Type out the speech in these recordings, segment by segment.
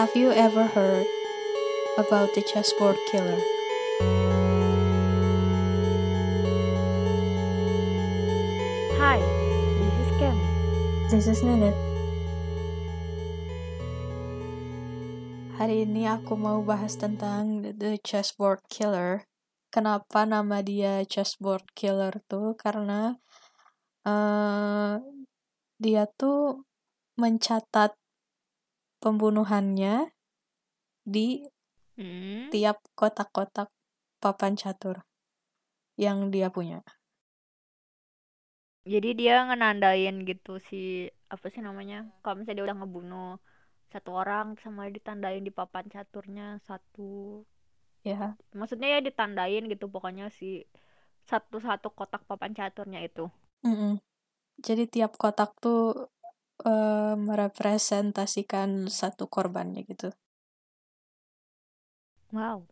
Have you ever heard about the chessboard killer? Hi, this is Ken. This is Nenet. Hari ini aku mau bahas tentang The Chessboard Killer. Kenapa nama dia Chessboard Killer tuh? Karena uh, dia tuh mencatat pembunuhannya di Hmm. tiap kotak-kotak papan catur yang dia punya. Jadi dia ngenandain gitu si apa sih namanya? Kalau misalnya dia udah ngebunuh satu orang sama ditandain di papan caturnya satu. Ya, Maksudnya ya ditandain gitu pokoknya si satu-satu kotak papan caturnya itu. mm-mm. Jadi tiap kotak tuh eh, merepresentasikan satu korbannya gitu. Wow.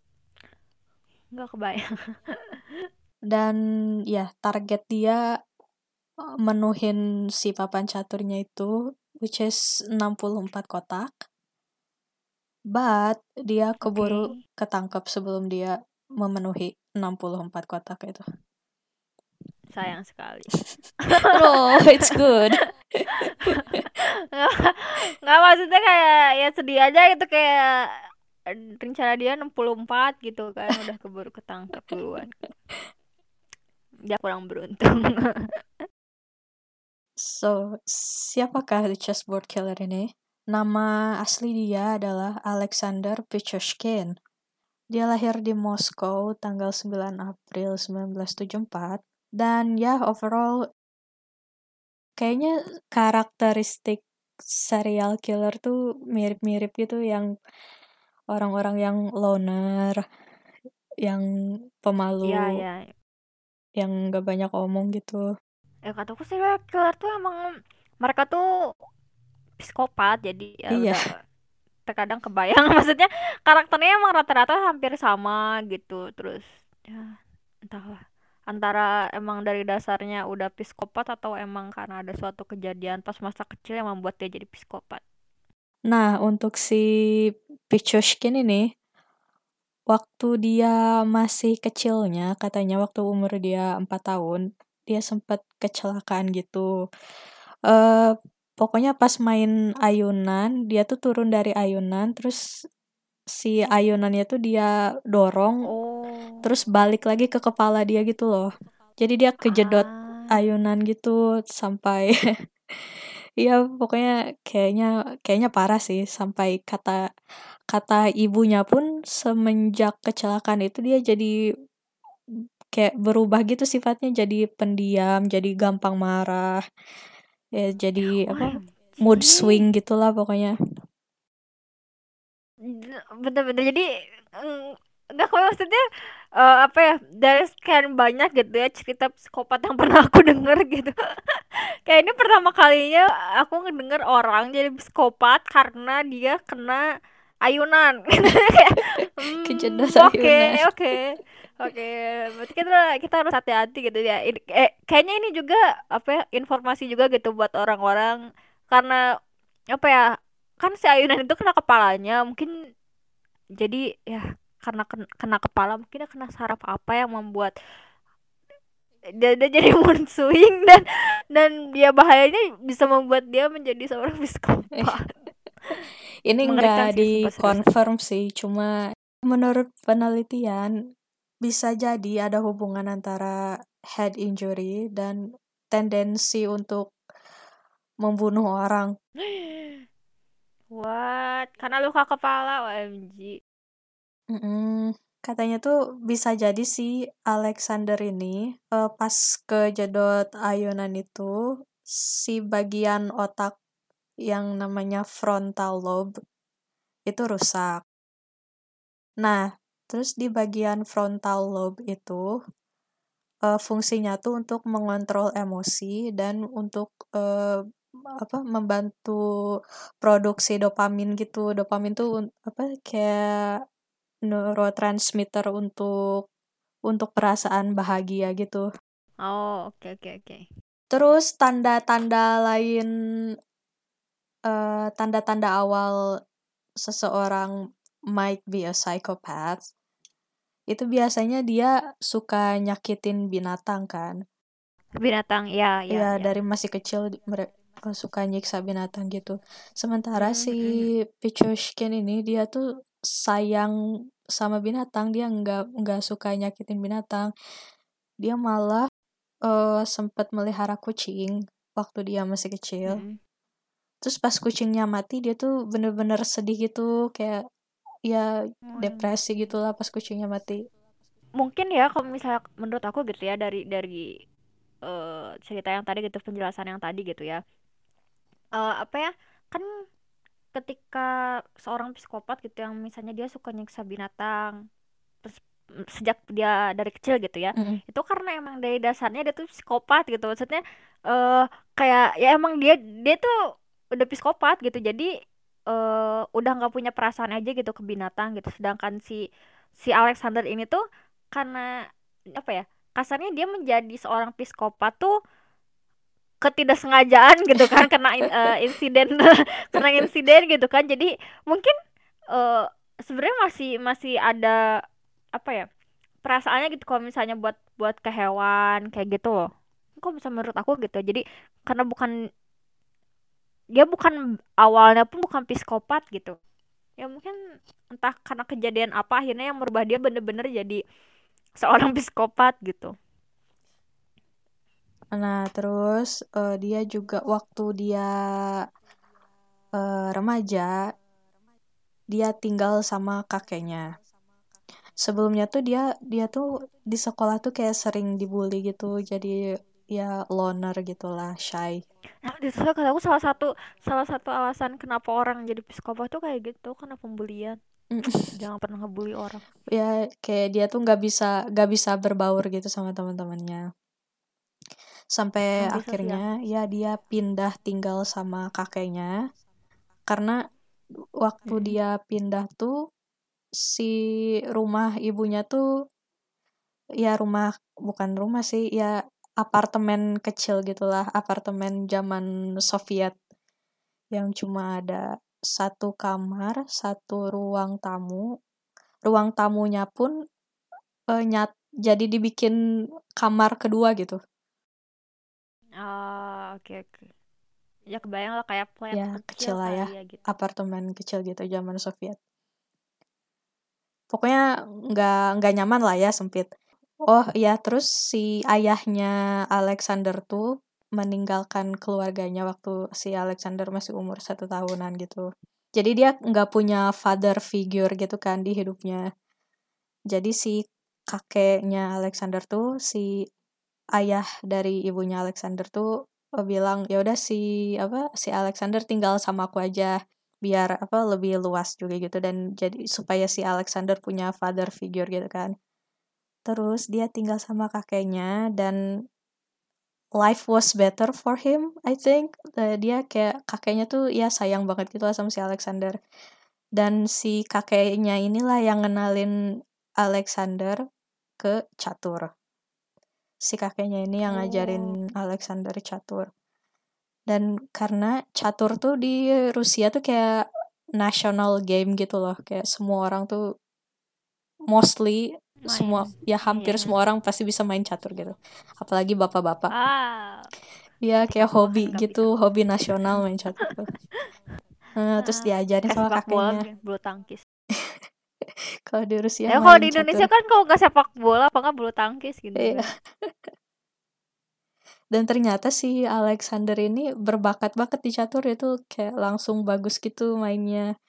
Nggak kebayang. Dan ya target dia eh, menuhin si papan caturnya itu which is 64 kotak. But dia keburu Oke. ketangkep sebelum dia memenuhi 64 kotak itu. Sayang sekali. No, it's good. nggak nggak maksudnya kayak ya sedih aja gitu kayak rencana dia 64 gitu kan udah keburu ketangkep duluan dia kurang beruntung So, siapakah the chessboard killer ini? Nama asli dia adalah Alexander Pichushkin. Dia lahir di Moskow tanggal 9 April 1974. Dan ya, overall, kayaknya karakteristik serial killer tuh mirip-mirip gitu yang orang-orang yang loner, yang pemalu, ya ya yang gak banyak omong gitu. ya kataku serial killer tuh emang mereka tuh psikopat jadi ya Iya. udah terkadang kebayang maksudnya karakternya emang rata-rata hampir sama gitu terus ya entahlah antara emang dari dasarnya udah psikopat atau emang karena ada suatu kejadian pas masa kecil yang membuat dia jadi psikopat Nah, untuk si Pichushkin ini, waktu dia masih kecilnya, katanya waktu umur dia 4 tahun, dia sempat kecelakaan gitu. eh pokoknya pas main ayunan, dia tuh turun dari ayunan, terus si ayunannya tuh dia dorong, oh terus balik lagi ke kepala dia gitu loh. Jadi dia kejedot ah ayunan gitu sampai Iya, pokoknya kayaknya kayaknya parah sih sampai kata kata ibunya pun semenjak kecelakaan itu dia jadi kayak berubah gitu sifatnya jadi pendiam, jadi gampang marah. Ya jadi apa? Mood swing gitulah pokoknya. Bener-bener jadi mm, enggak kok maksudnya eh, apa ya dari sekian banyak gitu ya cerita psikopat yang pernah aku denger gitu. Kayak ini pertama kalinya aku ngedenger orang jadi psikopat karena dia kena ayunan. Kayak, hmm, oke oke oke. Berarti kita kita harus hati-hati gitu ya. Ini- eh, kayaknya ini juga apa ya informasi juga gitu buat orang-orang. Karena apa ya kan si ayunan itu kena kepalanya mungkin jadi ya karena kena, kena kepala mungkin dia kena saraf apa yang membuat dia, dia jadi mood swing dan dan dia bahayanya bisa membuat dia menjadi seorang psikopat Ini enggak sumpah, dikonfirm sih, cuma menurut penelitian bisa jadi ada hubungan antara head injury dan tendensi untuk membunuh orang. What karena luka kepala OMG Mm-mm. Katanya tuh bisa jadi si Alexander ini eh, pas kejedot ayunan itu si bagian otak yang namanya frontal lobe itu rusak. Nah, terus di bagian frontal lobe itu eh, fungsinya tuh untuk mengontrol emosi dan untuk eh, apa membantu produksi dopamin gitu. Dopamin tuh apa kayak neurotransmitter untuk untuk perasaan bahagia gitu. oh oke oke oke Terus tanda-tanda lain eh, tanda-tanda awal seseorang might be a psychopath itu biasanya dia suka nyakitin binatang kan binatang ya ya, ya, ya. dari masih kecil mereka suka nyiksa binatang gitu sementara Hmm, si. Pichushkin ini dia tuh sayang sama binatang dia nggak nggak suka nyakitin binatang dia malah eh sempat melihara kucing waktu dia masih kecil Hmm. terus pas kucingnya mati dia tuh bener-bener sedih gitu kayak ya Hmm. depresi gitulah pas kucingnya mati mungkin ya kalau misalnya menurut aku gitu ya dari dari eh, cerita yang tadi gitu penjelasan yang tadi gitu ya Eh, apa ya kan ketika seorang psikopat gitu yang misalnya dia suka nyiksa binatang terus sejak dia dari kecil gitu ya Mm-mm. itu karena emang dari dasarnya dia tuh psikopat gitu. Maksudnya eh kayak ya emang dia dia tuh udah psikopat gitu. Jadi eh udah nggak punya perasaan aja gitu ke binatang gitu. Sedangkan si si Alexander ini tuh karena apa ya kasarnya dia menjadi seorang psikopat tuh ketidaksengajaan gitu kan kena eh, insiden kena insiden gitu kan. Jadi mungkin eh sebenarnya masih masih ada apa ya perasaannya gitu kalau misalnya buat buat ke hewan kayak gitu loh. Kok bisa menurut aku gitu. Jadi karena bukan dia bukan awalnya pun bukan psikopat gitu. Ya mungkin entah karena kejadian apa akhirnya yang merubah dia bener-bener jadi seorang psikopat gitu Nah, terus eh, dia juga waktu dia eh, remaja, dia tinggal sama kakeknya. Sebelumnya tuh dia dia tuh di sekolah tuh kayak sering dibully gitu, jadi ya loner gitulah, shy. Nah, itu kata aku salah satu salah satu alasan kenapa orang jadi psikopat tuh kayak gitu karena pembulian. Jangan pernah ngebully orang. ya kayak dia tuh nggak bisa nggak bisa berbaur gitu sama teman-temannya. Sampai Nah, bisa sih ya. akhirnya ya dia pindah tinggal sama kakeknya karena waktu Mm-mm. dia pindah tuh si rumah ibunya tuh ya rumah bukan rumah sih ya apartemen kecil gitulah apartemen zaman Soviet yang cuma ada satu kamar satu ruang tamu ruang tamunya pun eh, nyat jadi dibikin kamar kedua gitu Ah, oke oke. Ya kebayang lah kayak flat ya kecil kecil lah ya. ya gitu. apartemen kecil gitu zaman Soviet. Pokoknya nggak nggak nyaman lah ya sempit. Oh ya terus si ayahnya Alexander tuh meninggalkan keluarganya waktu si Alexander masih umur satu tahunan gitu. Jadi dia nggak punya father figure gitu kan di hidupnya. Jadi si kakeknya Alexander tuh si ayah dari ibunya Alexander tuh eh, bilang ya udah si apa si Alexander tinggal sama aku aja biar apa lebih luas juga gitu. Dan jadi supaya si Alexander punya father figure gitu kan. Terus dia tinggal sama kakeknya dan life was better for him I think. Dia kayak kakeknya tuh ya sayang banget gitu sama si Alexander. Dan si kakeknya inilah yang ngenalin Alexander ke catur si kakeknya ini yang Oh. ngajarin Alexander catur dan karena catur tuh di Rusia tuh kayak national game gitu loh kayak semua orang tuh mostly Main. semua ya hampir Iya. semua orang pasti bisa main catur gitu apalagi bapak-bapak Ah, ya kayak hobi gitu hobi nasional main catur Eh, terus diajarin kayak sama bola, kakeknya bulu tangkis. kalau di Rusia Ya kalau di Indonesia catur. kan kalau nggak sepak bola apa nggak bulu tangkis gitu. Iya. kan. dan ternyata si Alexander ini berbakat-bakat di catur itu kayak langsung bagus gitu mainnya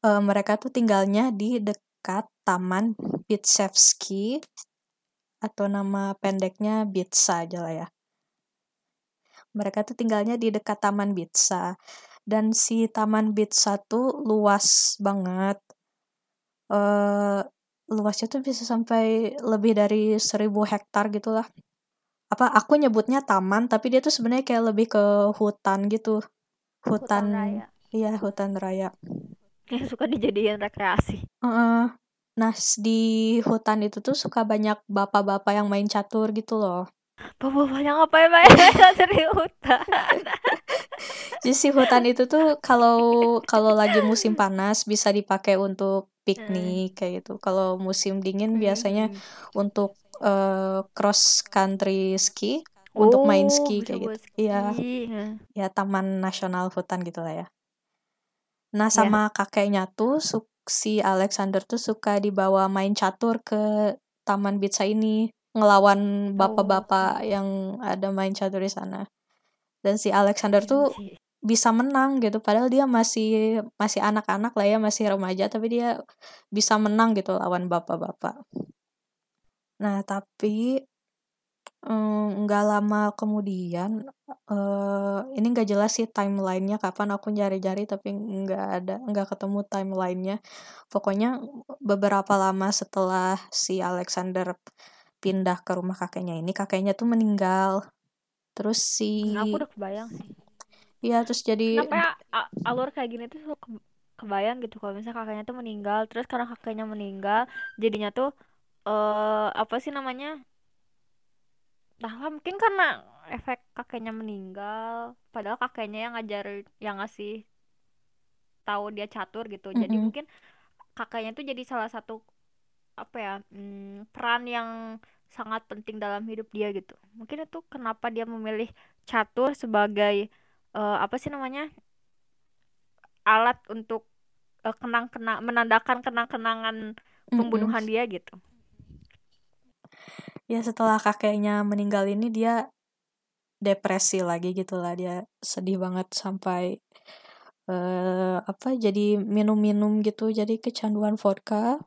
Eh, mereka tuh tinggalnya di dekat Taman Bitsevsky atau nama pendeknya Bitsa aja lah ya. Mereka tuh tinggalnya di dekat Taman Bitsa dan si Taman Bitsa tuh luas banget. Eh luasnya tuh bisa sampai lebih dari 1000 hektar gitu lah. Apa aku nyebutnya taman tapi dia tuh sebenarnya kayak lebih ke hutan gitu. Hutan Hutan, raya. iya hutan raya. Yang suka dijadiin rekreasi. Heeh. Nah, di hutan itu tuh suka banyak bapak-bapak yang main catur gitu loh. Bapak-bapaknya ngapain main catur di hutan? jadi si hutan itu tuh kalau kalau lagi musim panas bisa dipakai untuk piknik kayak gitu. Kalau musim dingin biasanya Hmm. untuk eh, cross country ski untuk main Oh, ski kayak gitu. iya. Ya taman nasional hutan gitu lah ya. Nah Iya. sama kakeknya tuh si Alexander tuh suka dibawa main catur ke taman Bitsa ini ngelawan bapak-bapak yang ada main catur di sana. Dan si Alexander tuh Anjir. Bisa menang gitu. Padahal dia masih masih anak-anak lah ya masih remaja tapi dia bisa menang gitu lawan bapak-bapak. Nah tapi em, nggak lama kemudian eh ini nggak jelas sih timelinenya kapan aku nyari-nyari tapi nggak ada nggak ketemu timelinenya. Pokoknya beberapa lama setelah si Alexander pindah ke rumah kakeknya ini kakeknya tuh meninggal. Terus si Nah, aku udah kebayang sih. Ya terus jadi Kenapa ya alur kayak gini tuh ke- kebayang gitu kalau misalnya kakaknya tuh meninggal, terus karena kakaknya meninggal, jadinya tuh eh apa sih namanya? Nah, mungkin karena efek kakeknya meninggal, padahal kakeknya yang ngajar yang ngasih tahu dia catur gitu. Jadi Mm-mm. mungkin kakaknya tuh jadi salah satu apa ya mm, peran yang sangat penting dalam hidup dia gitu. Mungkin itu kenapa dia memilih catur sebagai eh, apa sih namanya? Alat untuk eh, kenang-kenang menandakan kenang-kenangan Mm-mm. pembunuhan dia gitu. ya setelah kakeknya meninggal ini dia depresi lagi gitu lah. Dia sedih banget sampai eh apa jadi minum-minum gitu jadi kecanduan vodka.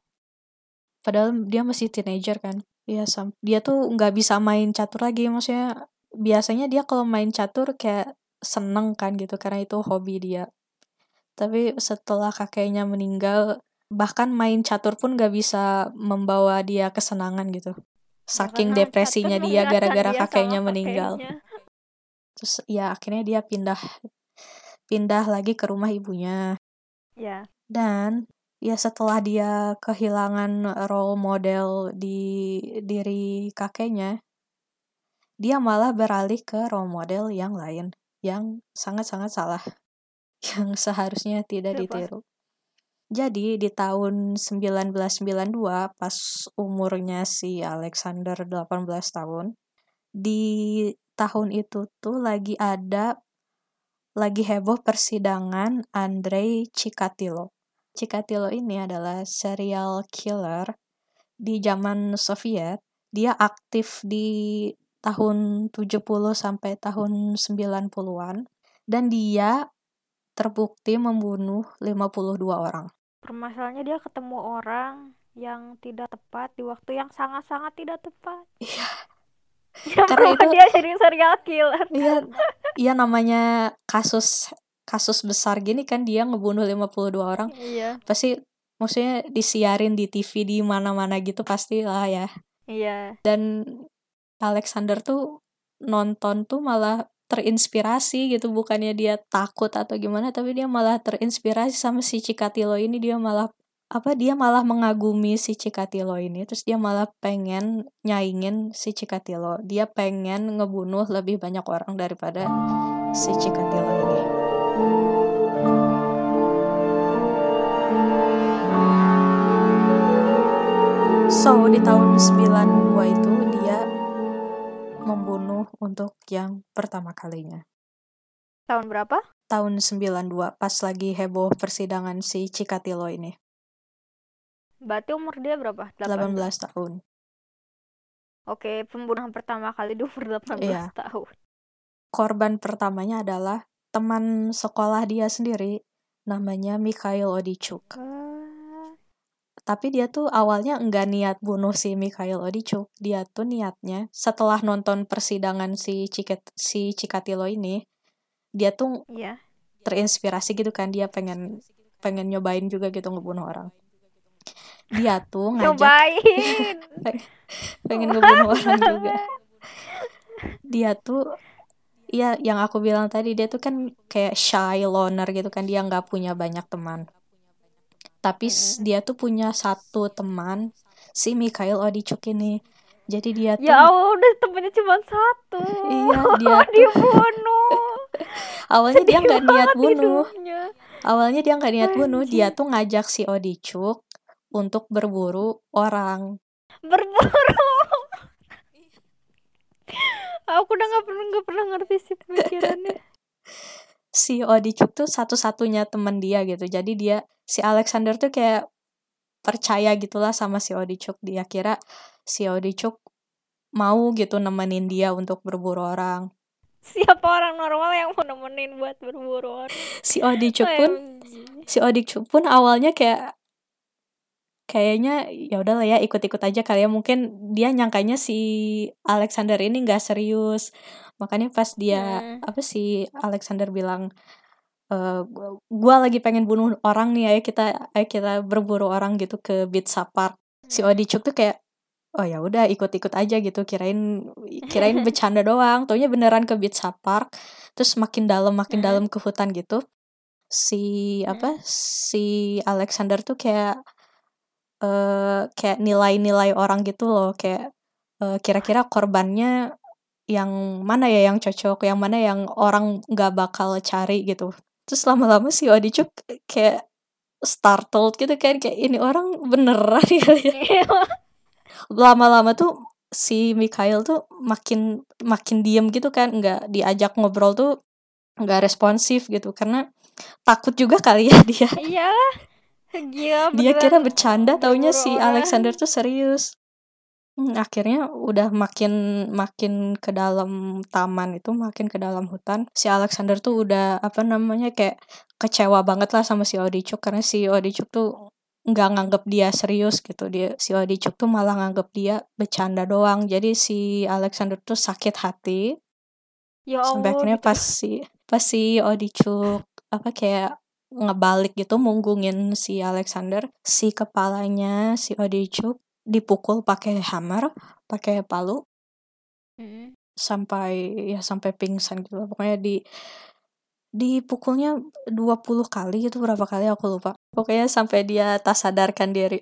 Padahal dia masih teenager kan. Ya dia tuh nggak bisa main catur lagi. Maksudnya biasanya dia kalau main catur kayak seneng kan gitu karena itu hobi dia. Tapi setelah kakeknya meninggal bahkan main catur pun nggak bisa membawa dia kesenangan gitu. Saking karena depresinya dia gara-gara kakeknya meninggal. kakeknya. terus ya akhirnya dia pindah pindah lagi ke rumah ibunya. Ya, dan ya setelah dia kehilangan role model di diri kakeknya dia malah beralih ke role model yang lain yang sangat-sangat salah yang seharusnya tidak ditiru jadi di tahun 1992 pas umurnya si Alexander 18 tahun di tahun itu tuh lagi ada lagi heboh persidangan Andrei Chikatilo. Chikatilo ini adalah serial killer di zaman Soviet. Dia aktif di tahun 70 sampai tahun 90-an dan dia terbukti membunuh 52 orang. permasalahannya dia ketemu orang yang tidak tepat di waktu yang sangat-sangat tidak tepat. Iya. Yang Karena itu- dia jadi serial killer. Iya, iya namanya kasus kasus besar gini kan dia ngebunuh 52 orang. Iya, Pasti maksudnya disiarin di TV di mana-mana gitu pasti lah ya. iya. Dan Alexander tuh nonton tuh malah terinspirasi gitu. Bukannya dia takut atau gimana tapi dia malah terinspirasi sama si Cikatilo ini. Dia malah apa dia malah mengagumi si Cikatilo ini. Terus dia malah pengen nyaingin si Cikatilo dia pengen ngebunuh lebih banyak orang daripada si Cikatilo ini. So di tahun 92 itu membunuh untuk yang pertama kalinya Tahun berapa? tahun 92 pas lagi heboh persidangan si Cikatilo ini Berarti umur dia berapa? 18 tahun Oke, pembunuhan pertama kali di umur 18 Iya. tahun. korban pertamanya adalah teman sekolah dia sendiri namanya Mikhail Odichuk Ah, tapi dia tuh awalnya enggak niat bunuh si Mikhail Odichuk dia tuh niatnya setelah nonton persidangan si Ciket si Cikatilo ini dia tuh Iya. terinspirasi gitu kan. Dia pengen pengen nyobain juga gitu ngebunuh orang. Dia tuh ngajak Cobain. pengen ngebunuh orang juga. Dia tuh ya yang aku bilang tadi dia tuh kan kayak shy loner gitu kan. Dia nggak punya banyak teman tapi s- dia tuh punya satu teman si Mikhail Odichuk ini jadi dia tuh Ya Allah, udah temennya cuma satu. Iya, dia tuh- dibunuh. awalnya dia Sedih nggak niat bunuh hidupnya. awalnya dia nggak niat bunuh dia tuh ngajak si Odichuk untuk berburu orang Berburu. Aku udah nggak pernah nggak pernah ngerti sih pemikirannya. Si Odichuk tuh satu-satunya teman dia gitu jadi dia si Alexander tuh kayak percaya gitulah sama si Odichuk dia kira si Odichuk mau gitu nemenin dia untuk berburu orang Siapa orang normal yang mau nemenin buat berburu orang? si Odichuk pun OMG. si Odichuk pun awalnya kayak kayaknya ya udahlah ya ikut-ikut aja kali ya mungkin dia nyangkanya si Alexander ini nggak serius makanya pas dia Hmm. apa sih Alexander bilang eh gua, gua lagi pengen bunuh orang nih ayo kita ayo kita berburu orang gitu ke Pizza Park si Hmm. Odichuk tuh kayak oh ya udah ikut-ikut aja gitu kirain kirain bercanda doang taunya beneran ke Pizza Park terus makin dalam makin Hmm. dalam ke hutan gitu si apa si Alexander tuh kayak eh kayak nilai-nilai orang gitu loh kayak eh, kira-kira korbannya yang mana ya yang cocok yang mana yang orang nggak bakal cari gitu terus lama-lama si Odichuk kayak startled gitu kan kayak ini orang beneran ya Iya. lama-lama tuh si Mikhail tuh makin makin diem gitu kan nggak diajak ngobrol tuh nggak responsif gitu karena takut juga kali ya dia Iyalah. Gila dia kira bercanda taunya si. Alexander tuh serius Hmm, akhirnya udah makin makin ke dalam taman itu makin ke dalam hutan si Alexander tuh udah apa namanya kayak kecewa banget lah sama si Odichuk karena si Odichuk tuh nggak nganggep dia serius gitu. Dia si Odichuk tuh malah nganggep dia bercanda doang. Jadi si Alexander tuh sakit hati. Ya sampai Allah akhirnya gitu. pas si pas si Odichuk apa kayak ngebalik gitu munggungin si Alexander si kepalanya si Odichuk dipukul pakai hammer pakai palu. Mm. sampai ya sampai pingsan gitu pokoknya di dipukulnya 20 kali itu berapa kali aku lupa. Pokoknya sampai dia tak sadarkan diri.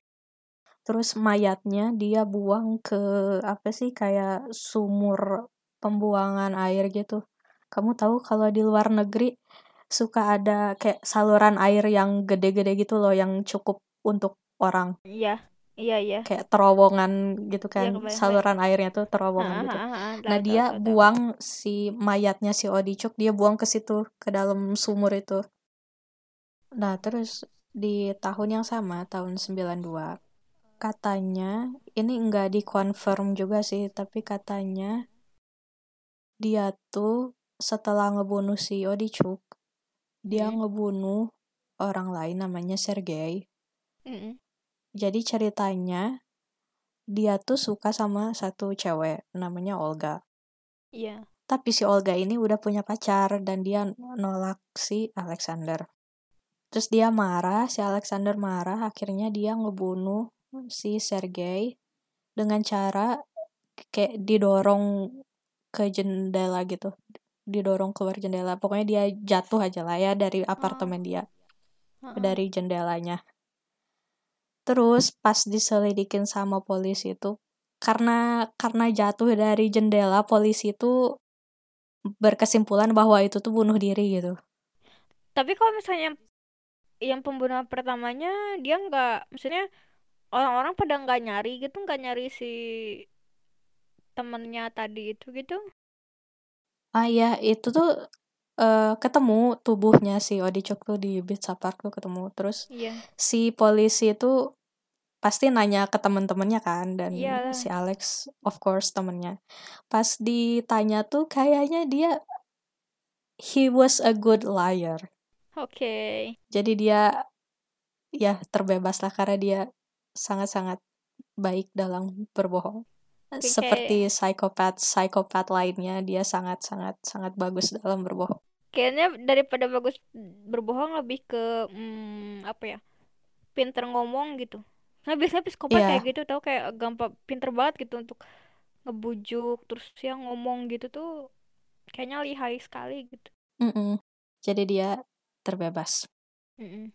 Terus mayatnya dia buang ke apa sih kayak sumur pembuangan air gitu. Kamu tahu kalau di luar negeri suka ada kayak saluran air yang gede-gede gitu loh yang cukup untuk orang. Iya. Iya iya. kayak terowongan gitu Iya kan kebayang. saluran airnya tuh terowongan gitu heeh, heeh. nah Tahu, dia tahu, tahu, tahu. buang si mayatnya si Odichuk dia buang ke situ ke dalam sumur itu nah terus di tahun yang sama tahun 92 katanya ini enggak dikonfirm juga sih tapi katanya dia tuh setelah ngebunuh si Odichuk dia Hmm. ngebunuh orang lain namanya Sergei Mm-mm. Jadi ceritanya dia tuh suka sama satu cewek namanya Olga. Iya. tapi si Olga ini udah punya pacar dan dia nolak si Alexander. Terus dia marah si Alexander marah akhirnya dia ngebunuh si Sergei dengan cara kayak didorong ke jendela gitu didorong keluar jendela. Pokoknya dia jatuh aja lah ya dari apartemen dia Heeh. dari jendelanya terus pas diselidikin sama polisi itu karena karena jatuh dari jendela polisi itu berkesimpulan bahwa itu tuh bunuh diri gitu Tapi kalau misalnya yang pembunuhan pertamanya dia nggak, maksudnya orang-orang pada nggak nyari gitu, nggak nyari si temennya tadi itu gitu. ah ya itu tuh eh, ketemu tubuhnya si Odichuk tuh di Pizza Park tuh ketemu terus Iya. si polisi itu pasti nanya ke temen-temennya kan dan Iyalah. si Alex of course temennya pas ditanya tuh kayaknya dia he was a good liar Oke. jadi dia ya terbebas lah karena dia sangat-sangat baik dalam berbohong Seperti psikopat psikopat lainnya dia sangat-sangat sangat bagus dalam berbohong Kayaknya daripada bagus berbohong lebih ke hmm, apa ya? Pinter ngomong gitu. Nah, biasanya psikopat Iya. kayak gitu tau kayak gampang pinter banget gitu untuk ngebujuk terus ya ngomong gitu tuh kayaknya lihai sekali gitu. Mm-mm. jadi dia terbebas Mm-mm.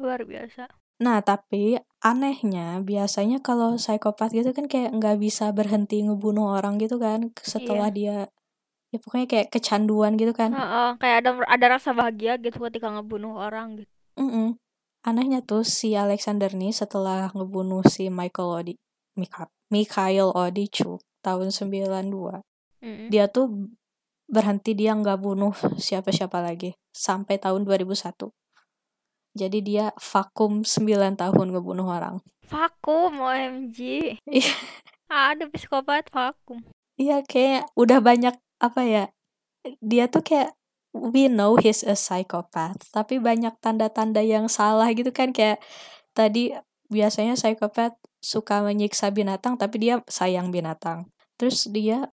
Luar biasa. Nah, tapi anehnya biasanya kalau psikopat gitu kan kayak nggak bisa berhenti ngebunuh orang gitu kan setelah dia ya pokoknya kayak kecanduan gitu kan. Heeh, kayak ada ada rasa bahagia gitu ketika ngebunuh orang gitu. Mm-mm. anehnya tuh si Alexander nih setelah ngebunuh si Michael Odi Mika, Mikhail Odichuk tahun 92 Mm-mm. dia tuh berhenti dia nggak bunuh siapa-siapa lagi sampai tahun 2001 jadi dia vakum 9 tahun ngebunuh orang. Vakum OMG Iya. ada psikopat vakum. Iya kayak udah banyak apa ya dia tuh kayak we know he's a psychopath tapi banyak tanda-tanda yang salah gitu kan kayak tadi biasanya psikopat suka menyiksa binatang tapi dia sayang binatang. Terus dia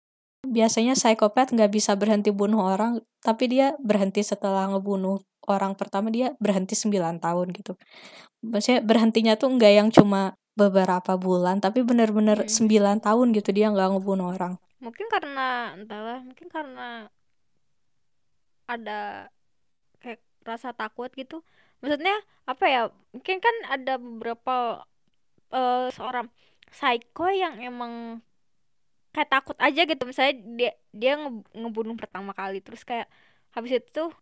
biasanya psikopat nggak bisa berhenti bunuh orang tapi dia berhenti setelah ngebunuh orang pertama dia berhenti 9 tahun gitu. Maksudnya berhentinya tuh nggak yang cuma beberapa bulan tapi bener-bener Hmm. 9 tahun gitu dia nggak ngebunuh orang. Mungkin karena entahlah mungkin karena ada kayak rasa takut gitu. Maksudnya apa ya mungkin kan ada beberapa eh, seorang psycho yang emang kayak takut aja gitu. Misalnya dia dia nge- ngebunuh pertama kali terus kayak habis itu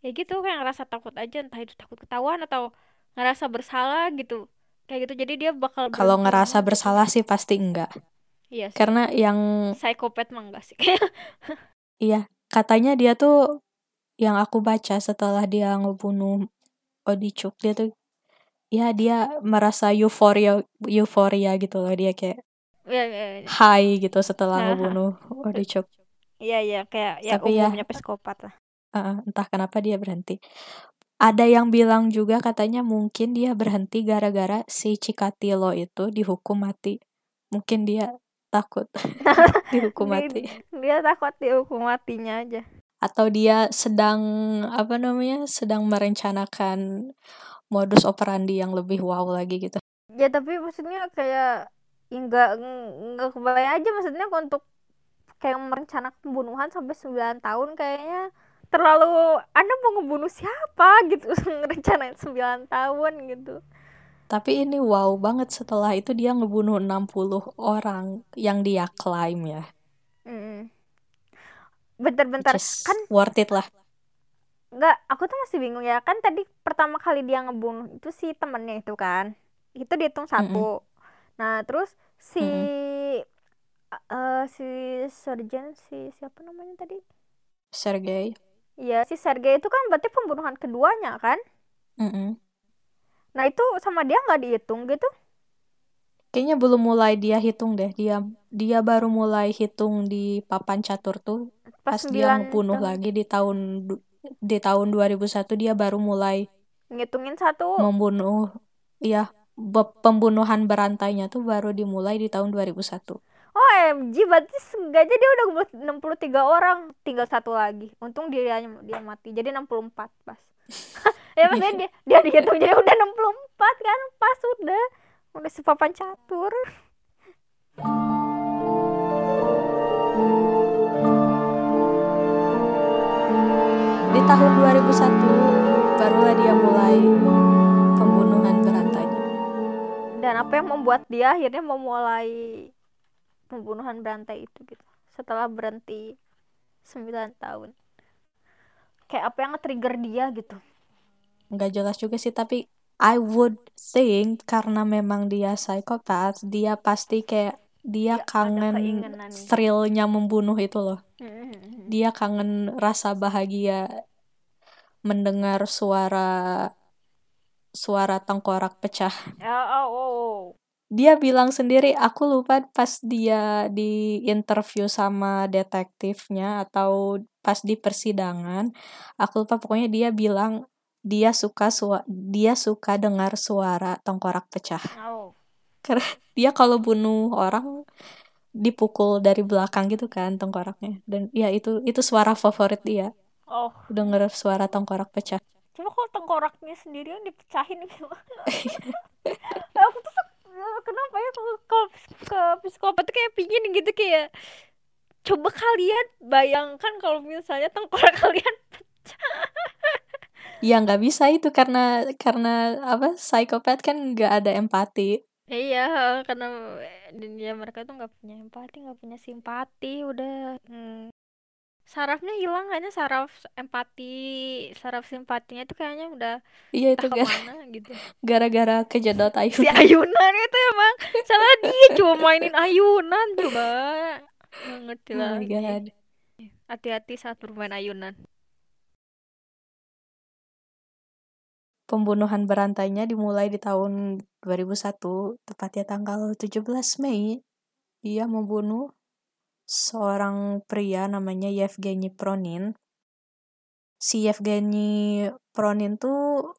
ya gitu kayak ngerasa takut aja entah itu takut ketahuan atau ngerasa bersalah gitu kayak gitu jadi dia bakal kalau ngerasa bersalah sih pasti enggak iya sih. karena yang psikopat mah enggak sih iya katanya dia tuh yang aku baca setelah dia ngebunuh Odichuk dia tuh ya dia merasa euforia euforia gitu loh dia kayak Iya, iya, iya. high gitu setelah Haha. ngebunuh Odichuk Iya iya kayak ya Tapi ya- umumnya psikopat lah. Heeh, entah kenapa dia berhenti. Ada yang bilang juga katanya mungkin dia berhenti gara-gara si Cikatilo itu dihukum mati. Mungkin dia takut dihukum mati. Dia takut dihukum matinya aja. atau dia sedang apa namanya sedang merencanakan modus operandi yang lebih wow lagi gitu. Ya tapi maksudnya kayak ya nggak nggak kebayang aja maksudnya untuk kayak merencanakan pembunuhan sampai 9 tahun kayaknya terlalu Anda mau ngebunuh siapa? gitu ngerencanain 9 tahun gitu. tapi ini wow banget setelah itu dia ngebunuh 60 orang yang dia klaim ya. Mm. Bentar-bentar is kan worth it lah. Nggak aku tuh masih bingung ya. Kan tadi pertama kali dia ngebunuh itu si temennya itu kan. Itu dihitung satu. Nah terus si eh si sergeant si siapa namanya tadi? Sergei Iya si Sergei itu kan berarti pembunuhan keduanya kan? Mm-mm. nah itu sama dia nggak dihitung gitu? Kayaknya belum mulai dia hitung deh. Dia dia baru mulai hitung di papan catur tuh. Pas, dia 9 ngebunuh tahun. lagi di tahun di tahun 2001 dia baru mulai ngitungin satu. membunuh ya be- pembunuhan berantainya tuh baru dimulai di tahun 2001 OMG berarti sengaja dia udah ngebunuh 63 orang. Tinggal satu lagi. Untung dia dia mati. Jadi 64 pas ya maksudnya dia dia dihitung jadi udah 64 kan? Pas udah. Udah sepapan catur. Di tahun 2001 barulah dia mulai pembunuhan berantainya dan apa yang membuat dia akhirnya memulai pembunuhan berantai itu gitu. Setelah berhenti 9 tahun. Kayak apa yang nge-trigger dia gitu. Nggak jelas juga sih tapi I would think karena memang dia psikopat dia pasti kayak dia ada kangen thrillnya membunuh itu loh. Hmm. dia kangen rasa bahagia mendengar suara suara tengkorak pecah. Oh, oh, oh. Dia bilang sendiri aku lupa pas dia di interview sama detektifnya atau pas di persidangan aku lupa pokoknya dia bilang dia suka sua dia suka dengar suara tengkorak pecah. Oh. karena dia kalau bunuh orang dipukul dari belakang gitu kan tengkoraknya. Dan ya itu itu suara favorit dia. Oh. Denger suara tengkorak pecah. Cuma kalau tengkoraknya sendiri yang dipecahin gimana? aku tuh kenapa ya kalau kalau ke psikopat tuh kayak pingin gitu kayak coba kalian bayangkan kalau misalnya tengkorak kalian ya nggak bisa itu karena karena apa psikopat kan nggak ada empati. Iya karena dunia mereka tuh nggak punya empati nggak punya simpati udah hmm, sarafnya hilang kayaknya saraf empati saraf simpatinya tuh kayaknya udah iya itu gara- ke mana gitu. gara-gara kejedot si ayunan. Ayunan itu emang salah dia cuma mainin ayunan coba. Nggak ngerti oh lagi. hati-hati saat bermain ayunan. Pembunuhan berantainya dimulai di tahun 2001 tepatnya tanggal 17 Mei. Dia membunuh seorang pria namanya Yevgeny Pronin. Si Yevgeny Pronin tuh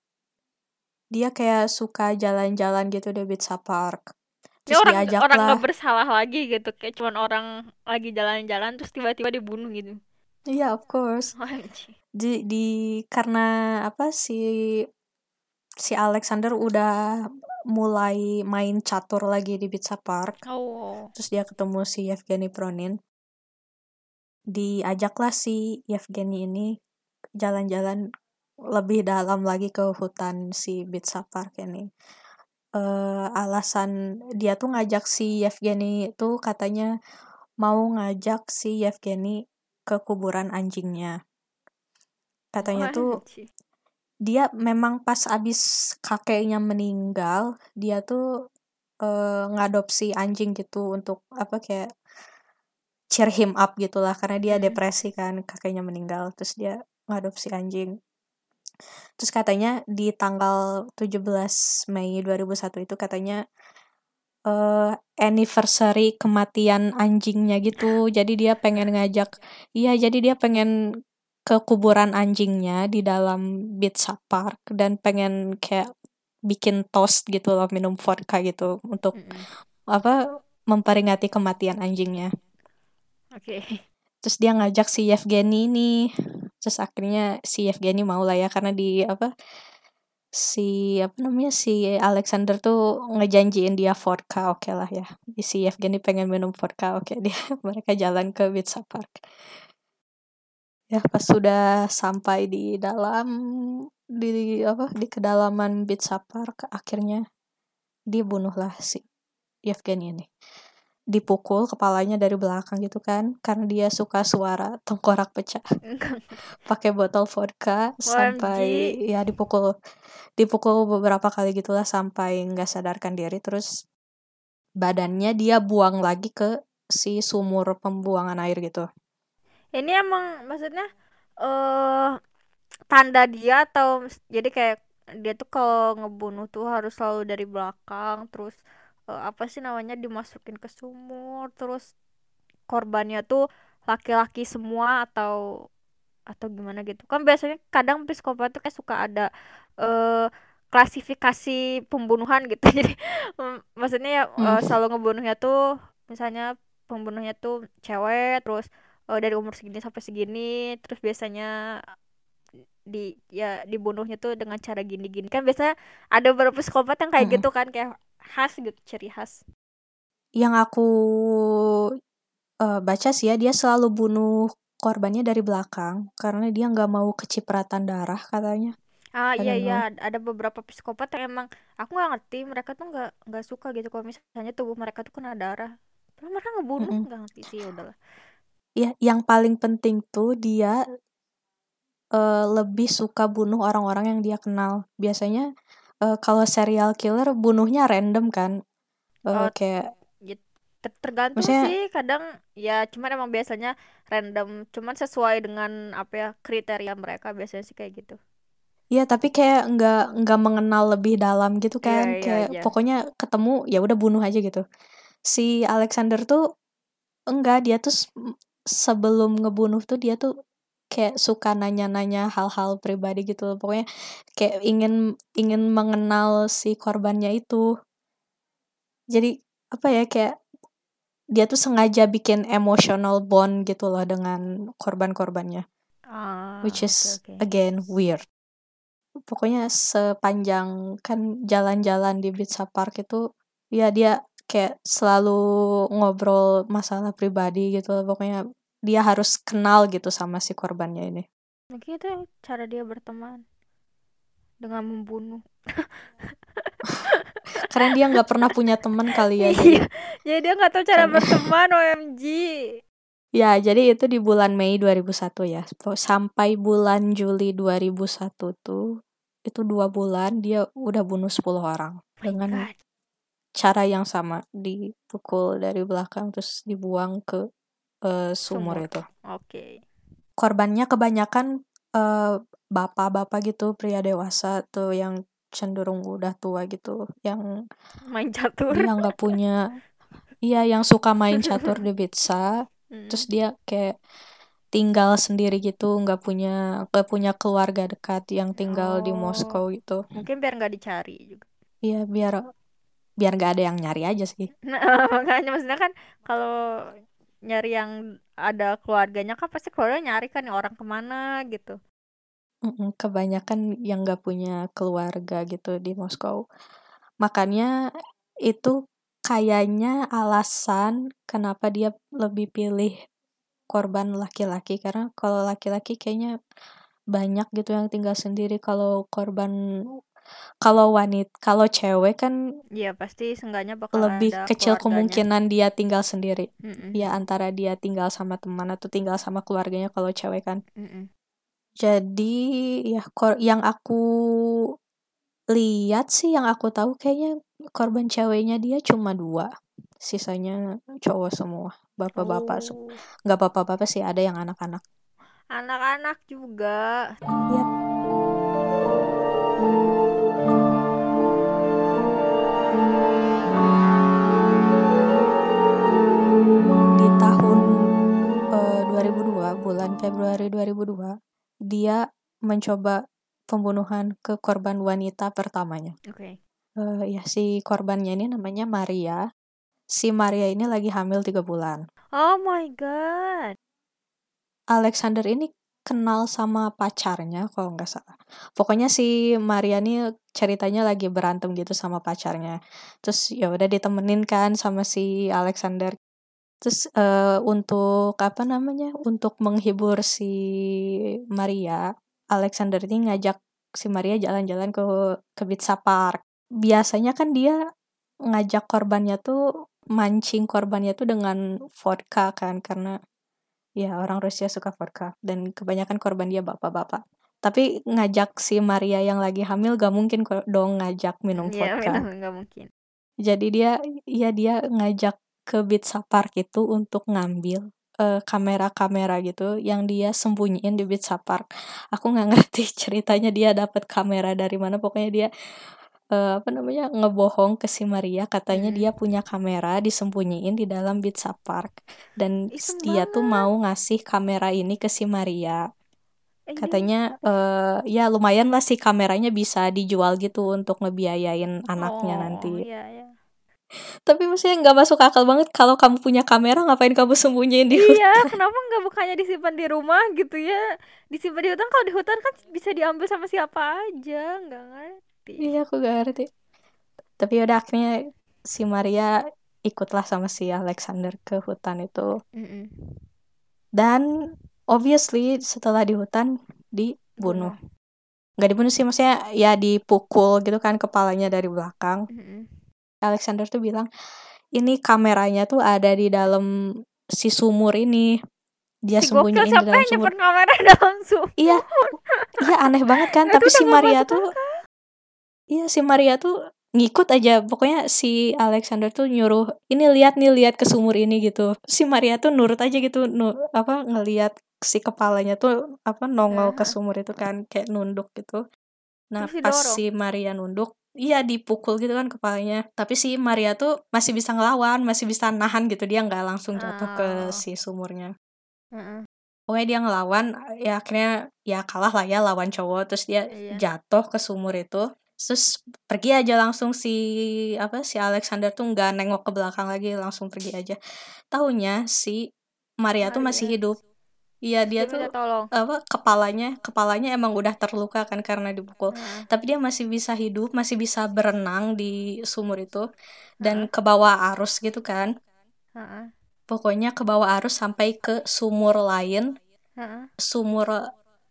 dia kayak suka jalan-jalan gitu di Pizza Park terus orang diajak orang nggak bersalah lagi gitu kayak cuman orang lagi jalan-jalan terus tiba-tiba dibunuh gitu. Iya of course. Anjing. di, di karena apa si si Alexander udah mulai main catur lagi di Pizza Park. Oh. Terus dia ketemu si Yevgeny Pronin. Diajaklah si Yevgeny ini jalan-jalan lebih dalam lagi ke hutan si Pizza Park ini. Eh alasan dia tuh ngajak si Yevgeny itu katanya mau ngajak si Yevgeny ke kuburan anjingnya. Katanya tuh Anjing. Dia memang pas abis kakeknya meninggal dia tuh eh, ngadopsi anjing gitu untuk apa kayak cheer him up gitulah karena dia Mm. depresi kan kakeknya meninggal terus dia ngadopsi anjing terus katanya di tanggal 17 Mei 2001 itu katanya eh anniversary kematian anjingnya gitu jadi dia pengen ngajak iya jadi dia pengen ke kuburan anjingnya di dalam Pizza Park dan pengen kayak bikin toast gitu loh minum vodka gitu untuk Mm-mm. apa memperingati kematian anjingnya. Oke. Terus dia ngajak si Yevgeny nih. Terus akhirnya si Yevgeny mau lah ya karena di apa si apa namanya si Alexander tuh ngejanjiin dia vodka oke lah ya. Si Yevgeny pengen minum vodka oke dia mereka jalan ke Pizza Park ya pas sudah sampai di dalam di apa di kedalaman Pizza Park akhirnya dibunuhlah si Yevgeny ini. Dipukul kepalanya dari belakang gitu kan karena dia suka suara tengkorak pecah. Pakai botol vodka sampai ya dipukul dipukul beberapa kali gitulah sampai nggak sadarkan diri. Terus badannya dia buang lagi ke si sumur pembuangan air gitu ini emang maksudnya eh tanda dia atau jadi kayak dia tuh kalau ngebunuh tuh harus selalu dari belakang terus eh, apa sih namanya dimasukin ke sumur terus korbannya tuh laki-laki semua atau atau gimana gitu kan biasanya kadang psikopat tuh kayak suka ada eh klasifikasi pembunuhan gitu jadi maksudnya ya Hmm. selalu ngebunuhnya tuh misalnya pembunuhnya tuh cewek terus eh, dari umur segini sampai segini terus biasanya di ya dibunuhnya tuh dengan cara gini-gini. Kan biasanya ada beberapa psikopat yang kayak Mm-mm. gitu kan kayak khas gitu ciri khas. Yang aku eh, baca sih ya dia selalu bunuh korbannya dari belakang karena dia nggak mau kecipratan darah katanya. Ah I iya iya ada beberapa psikopat yang emang aku nggak ngerti mereka tuh nggak nggak suka gitu. Kalau misalnya tubuh mereka tuh kena darah Padahal mereka ngebunuh? Nggak ngerti sih ya udahlah Ya, yang paling penting tuh dia eh, lebih suka bunuh orang-orang yang dia kenal. Biasanya eh, kalau serial killer bunuhnya random kan, Eh, Oh, kayak ya, ter- tergantung maksudnya sih kadang ya cuman emang biasanya random cuman sesuai dengan apa ya kriteria mereka biasanya sih kayak gitu ya tapi kayak nggak nggak mengenal lebih dalam gitu iya kan, iya kayak iya pokoknya ketemu ya udah bunuh aja gitu. Si Alexander tuh enggak, dia tuh sebelum ngebunuh tuh dia tuh kayak suka nanya-nanya hal-hal pribadi gitu loh. Pokoknya kayak ingin ingin mengenal si korbannya itu. Jadi apa ya kayak dia tuh sengaja bikin emotional bond gitu loh dengan korban-korbannya, ah which is oke again weird. Pokoknya sepanjang kan jalan-jalan di Pizza Park itu ya dia kayak selalu ngobrol masalah pribadi gitu. Pokoknya dia harus kenal gitu sama si korbannya ini. mungkin itu cara dia berteman dengan membunuh Karena dia nggak pernah punya teman kali ya. Jadi iya jadi dia nggak tahu cara kan berteman OMG Ya, jadi itu di bulan Mei 2001 ya. Sampai bulan Juli 2001 tuh itu dua bulan dia udah bunuh 10 orang My dengan. Cara yang sama dipukul dari belakang terus dibuang ke eh, sumur, Sumur. itu. Oke. Korbannya kebanyakan eh, bapak-bapak gitu, pria dewasa tuh yang cenderung udah tua gitu, yang Main catur. dia nggak punya, iya yang suka main catur di pizza, Mm. terus dia kayak tinggal sendiri gitu, nggak punya nggak punya keluarga dekat yang tinggal di Oh. Moskow gitu. Mungkin biar nggak dicari juga. Iya biar biar nggak ada yang nyari aja sih. Nah, makanya maksudnya kan kalau nyari yang ada keluarganya kan pasti keluarga nyari kan orang ke mana gitu. Kebanyakan yang nggak punya keluarga gitu di Moskow. Makanya itu kayaknya alasan kenapa dia lebih pilih korban laki-laki karena kalau laki-laki kayaknya banyak gitu yang tinggal sendiri kalau korban kalau wanita kalau cewek kan Iya pasti seenggaknya bakal lebih ada kecil keluarganya. kemungkinan dia tinggal sendiri Mm-mm. ya antara dia tinggal sama teman atau tinggal sama keluarganya kalau cewek kan Mm-mm. jadi ya kor yang aku lihat sih yang aku tahu kayaknya korban ceweknya dia cuma dua sisanya cowok semua bapak-bapak Oh, nggak bapak-bapak sih ada yang anak-anak anak-anak juga. Yap. Bulan Februari 2002 dia mencoba pembunuhan ke korban wanita pertamanya Oke. Eh, ya si korbannya ini namanya Maria si Maria ini lagi hamil tiga bulan Oh my god. Alexander ini kenal sama pacarnya kalau nggak salah. Pokoknya si Maria ini ceritanya lagi berantem gitu sama pacarnya. Terus ya udah ditemenin kan sama si Alexander. Terus eh, untuk apa namanya? Untuk menghibur si Maria, Alexander ini ngajak si Maria jalan-jalan ke ke Pizza Park. Biasanya kan dia ngajak korbannya tuh mancing korbannya tuh dengan vodka kan karena ya orang Rusia suka vodka dan kebanyakan korban dia bapak-bapak. Tapi ngajak si Maria yang lagi hamil gak mungkin dong ngajak minum Iya, vodka. minum nggak mungkin. Jadi dia ya dia ngajak ke Pizza Park itu untuk ngambil eh, kamera-kamera gitu yang dia sembunyiin di Pizza Park. Aku nggak ngerti ceritanya dia dapat kamera dari mana. Pokoknya dia eh, apa namanya ngebohong ke si Maria katanya Mm-mm. dia punya kamera disembunyiin di dalam Pizza Park dan Iseng dia tuh banget. mau ngasih kamera ini ke si Maria. Eh, ini- Katanya eh ya lumayan lah si kameranya bisa dijual gitu untuk ngebiayain anaknya Oh, nanti. Iya, iya. Tapi maksudnya nggak masuk akal banget kalau kamu punya kamera ngapain kamu sembunyiin di hutan? Iya, kenapa nggak bukannya disimpan di rumah gitu ya? Disimpan di hutan, kalau di hutan kan bisa diambil sama siapa aja, nggak ngerti. Iya aku gak ngerti. Tapi udah akhirnya si Maria ikutlah sama si Alexander ke hutan itu. Mm-mm. Dan obviously setelah di hutan dibunuh. Nggak dibunuh sih maksudnya ya dipukul gitu kan kepalanya dari belakang. Mm-mm. Alexander tuh bilang ini kameranya tuh ada di dalam si sumur ini. Dia Si sembunyiin di dalam sumur. kamera dalam sumur? Iya, iya aneh banget kan. Tapi si Maria tuh, iya si Maria tuh ngikut aja. Pokoknya si Alexander tuh nyuruh, ini lihat nih lihat ke sumur ini gitu. Si Maria tuh nurut aja gitu, nu, apa ngelihat si kepalanya tuh apa nongol ke sumur itu kan kayak nunduk gitu. Nah pas si Maria nunduk, iya dipukul gitu kan kepalanya. Tapi si Maria tuh masih bisa ngelawan, masih bisa nahan gitu. Dia nggak langsung jatuh ke Oh. si sumurnya. Heeh. Pokoknya dia ngelawan, ya akhirnya ya kalah lah ya lawan cowok, terus dia Iya. jatuh ke sumur itu, terus pergi aja langsung si apa si Alexander tuh nggak nengok ke belakang lagi, langsung pergi aja. Tahunya si Maria tuh masih Maria. hidup. Iya dia Dia tuh tolong. apa kepalanya kepalanya emang udah terluka kan karena dipukul, Heeh. tapi dia masih bisa hidup, masih bisa berenang di sumur itu dan Heeh. ke bawah arus gitu kan. Heeh. Pokoknya ke bawah arus sampai ke sumur lain Heeh. sumur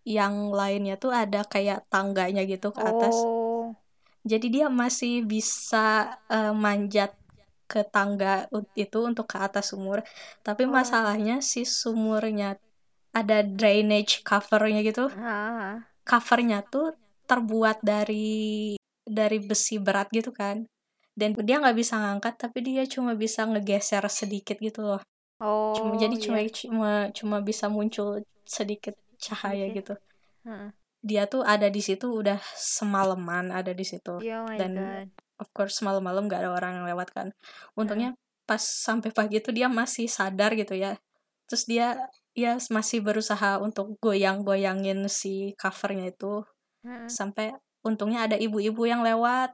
yang lainnya tuh ada kayak tangganya gitu ke atas. Oh. Jadi dia masih bisa eh, manjat ke tangga itu untuk ke atas sumur tapi Oh. masalahnya si sumurnya ada drainage covernya gitu Ah. covernya tuh terbuat dari dari besi berat gitu kan dan dia nggak bisa ngangkat tapi dia cuma bisa ngegeser sedikit gitu loh Oh. cuma jadi cuma cuma cuma bisa muncul sedikit cahaya Sedikit. gitu Heeh. dia tuh ada di situ udah semalaman ada di situ oh my dan god. of course malam-malam gak ada orang yang lewat kan untungnya pas sampai pagi itu dia masih sadar gitu ya terus dia ya masih berusaha untuk goyang-goyangin si covernya itu Heeh. sampai untungnya ada ibu-ibu yang lewat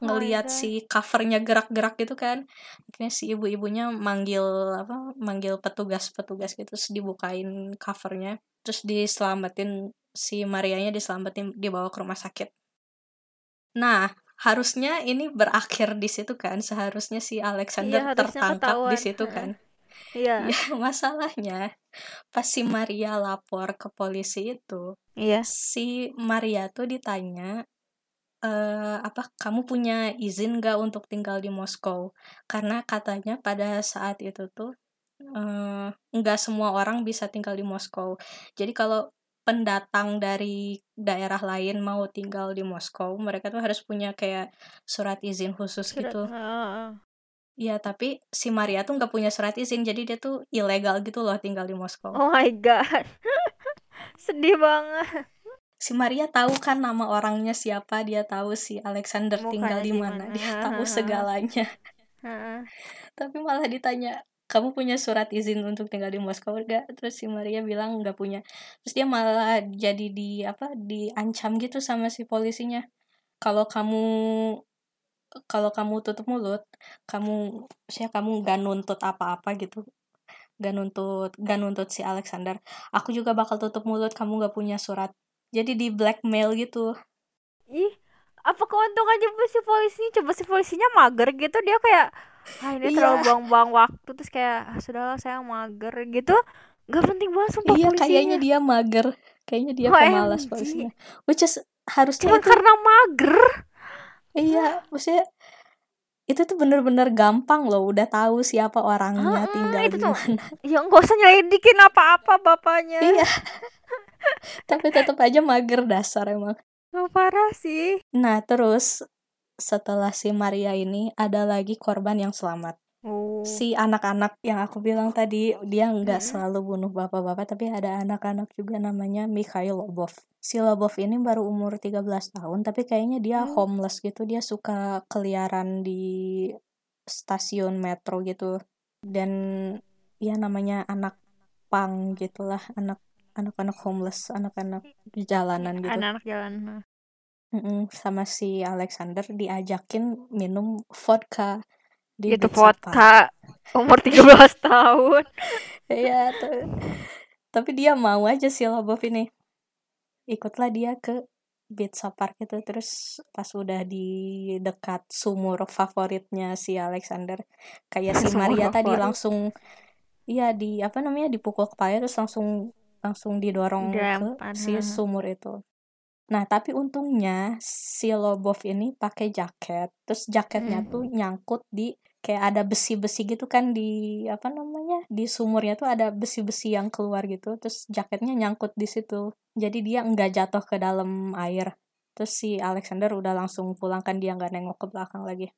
Oh ngelihat God. si covernya gerak-gerak gitu kan akhirnya si ibu-ibunya manggil apa manggil petugas-petugas gitu terus dibukain covernya terus diselamatin si Marianya diselamatin dibawa ke rumah sakit nah harusnya ini berakhir di situ kan seharusnya si Alexander Iya, tertangkap di situ kan Iya. ya masalahnya pas si Maria lapor ke polisi itu Iya. si Maria tuh ditanya eh apa kamu punya izin gak untuk tinggal di Moskow karena katanya pada saat itu tuh eh, nggak semua orang bisa tinggal di Moskow jadi kalau pendatang dari daerah lain mau tinggal di Moskow mereka tuh harus punya kayak surat izin khusus Surat. gitu Heeh. Iya tapi si Maria tuh nggak punya surat izin jadi dia tuh ilegal gitu loh tinggal di Moskow. Oh my god. Sedih banget. si Maria tahu kan nama orangnya siapa dia tahu si Alexander tinggal Mukanya di di mana dia tahu segalanya. Heeh. tapi malah ditanya kamu punya surat izin untuk tinggal di Moskow enggak terus si Maria bilang nggak punya. Terus dia malah jadi di apa diancam gitu sama si polisinya. Kalau kamu kalau kamu tutup mulut kamu saya kamu gak nuntut apa-apa gitu gak nuntut gak nuntut si Alexander aku juga bakal tutup mulut kamu gak punya surat jadi di blackmail gitu Ih, apa keuntungannya si polisi? Coba si polisinya mager gitu dia kayak ah ini Iya. terlalu buang-buang waktu terus kayak ah, sudahlah saya mager gitu. Gak penting banget sumpah iya polisinya. kayaknya dia mager kayaknya dia pemalas polisinya which is harusnya Cuma itu karena mager. Iya maksudnya itu tuh bener-bener gampang loh udah tahu siapa orangnya Heeh, tinggal itu di tuh. mana Ya nggak usah nyelidikin apa-apa bapaknya. iya tapi tetap aja mager dasar emang Oh, parah sih. nah terus setelah si Maria ini ada lagi korban yang selamat Oh. si anak-anak yang aku bilang tadi dia nggak Mm-mm. selalu bunuh bapak-bapak tapi ada anak-anak juga namanya Mikhail Lobov si Lobov ini baru umur 13 tahun tapi kayaknya dia Hmm. homeless gitu dia suka keliaran di stasiun metro gitu dan ya namanya anak pang gitulah anak anak-anak homeless anak-anak di jalanan gitu Anak-anak jalan. Mm-mm, sama si Alexander diajakin minum vodka di Sapa. vodka umur 13 tahun. Iya, tapi dia mau aja si Lobov ini. Ikutlah dia ke Pizza Park itu terus pas udah di dekat sumur favoritnya si Alexander kayak si Sumur Maria tadi favorit. langsung iya di apa namanya dipukul kepala terus langsung langsung didorong ke si sumur itu. Nah, tapi untungnya si Lobov ini pakai jaket, terus jaketnya Mm. tuh nyangkut di kayak ada besi-besi gitu kan di apa namanya di sumurnya tuh ada besi-besi yang keluar gitu, terus jaketnya nyangkut di situ. Jadi dia nggak jatuh ke dalam air. Terus si Alexander udah langsung pulang kan dia nggak nengok ke belakang lagi.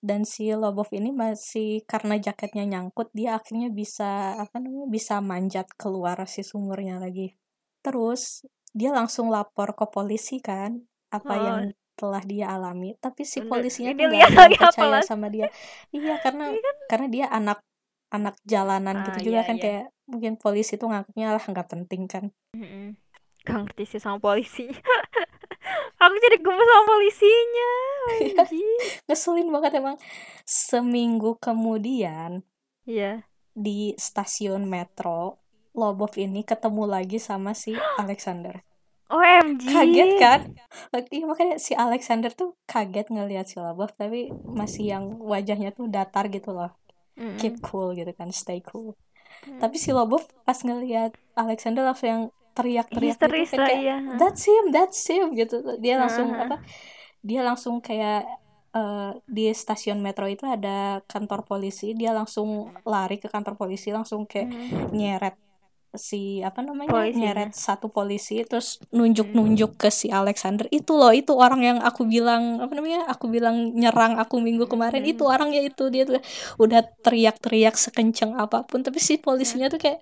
Dan si Lobov ini masih karena jaketnya nyangkut dia akhirnya bisa apa namanya bisa manjat keluar si sumurnya lagi. Terus dia langsung lapor ke polisi kan apa Oh. yang telah dia alami tapi si polisinya tuh nggak percaya sama dia iya karena Ini kan karena dia anak anak jalanan Ah, gitu juga iya, kan iya. kayak mungkin polisi tuh nganggapnya lah nggak penting kan Mm-mm. Gak ngerti sih sama polisi. Aku jadi gemes sama polisinya. Anjir. ngeselin banget emang seminggu kemudian Iya. di stasiun metro Lobov ini ketemu lagi sama si Alexander OMG. kaget kan iya makanya si Alexander tuh kaget ngelihat si Lobov tapi masih yang wajahnya tuh datar gitu loh Mm-mm. keep cool gitu kan stay cool Mm. tapi si Lobov pas ngelihat Alexander langsung yang teriak-teriak gitu kan lah kayak iya. that's him that's him gitu dia langsung Heeh. apa dia langsung kayak uh, di stasiun metro itu ada kantor polisi dia langsung lari ke kantor polisi langsung kayak hmm. nyeret si apa namanya Polisinya. nyeret satu polisi terus nunjuk-nunjuk ke si Alexander. Itu loh itu orang yang aku bilang apa namanya aku bilang nyerang aku minggu kemarin. Hmm. itu orangnya itu dia tuh udah teriak-teriak sekenceng apa pun tapi si polisinya tuh kayak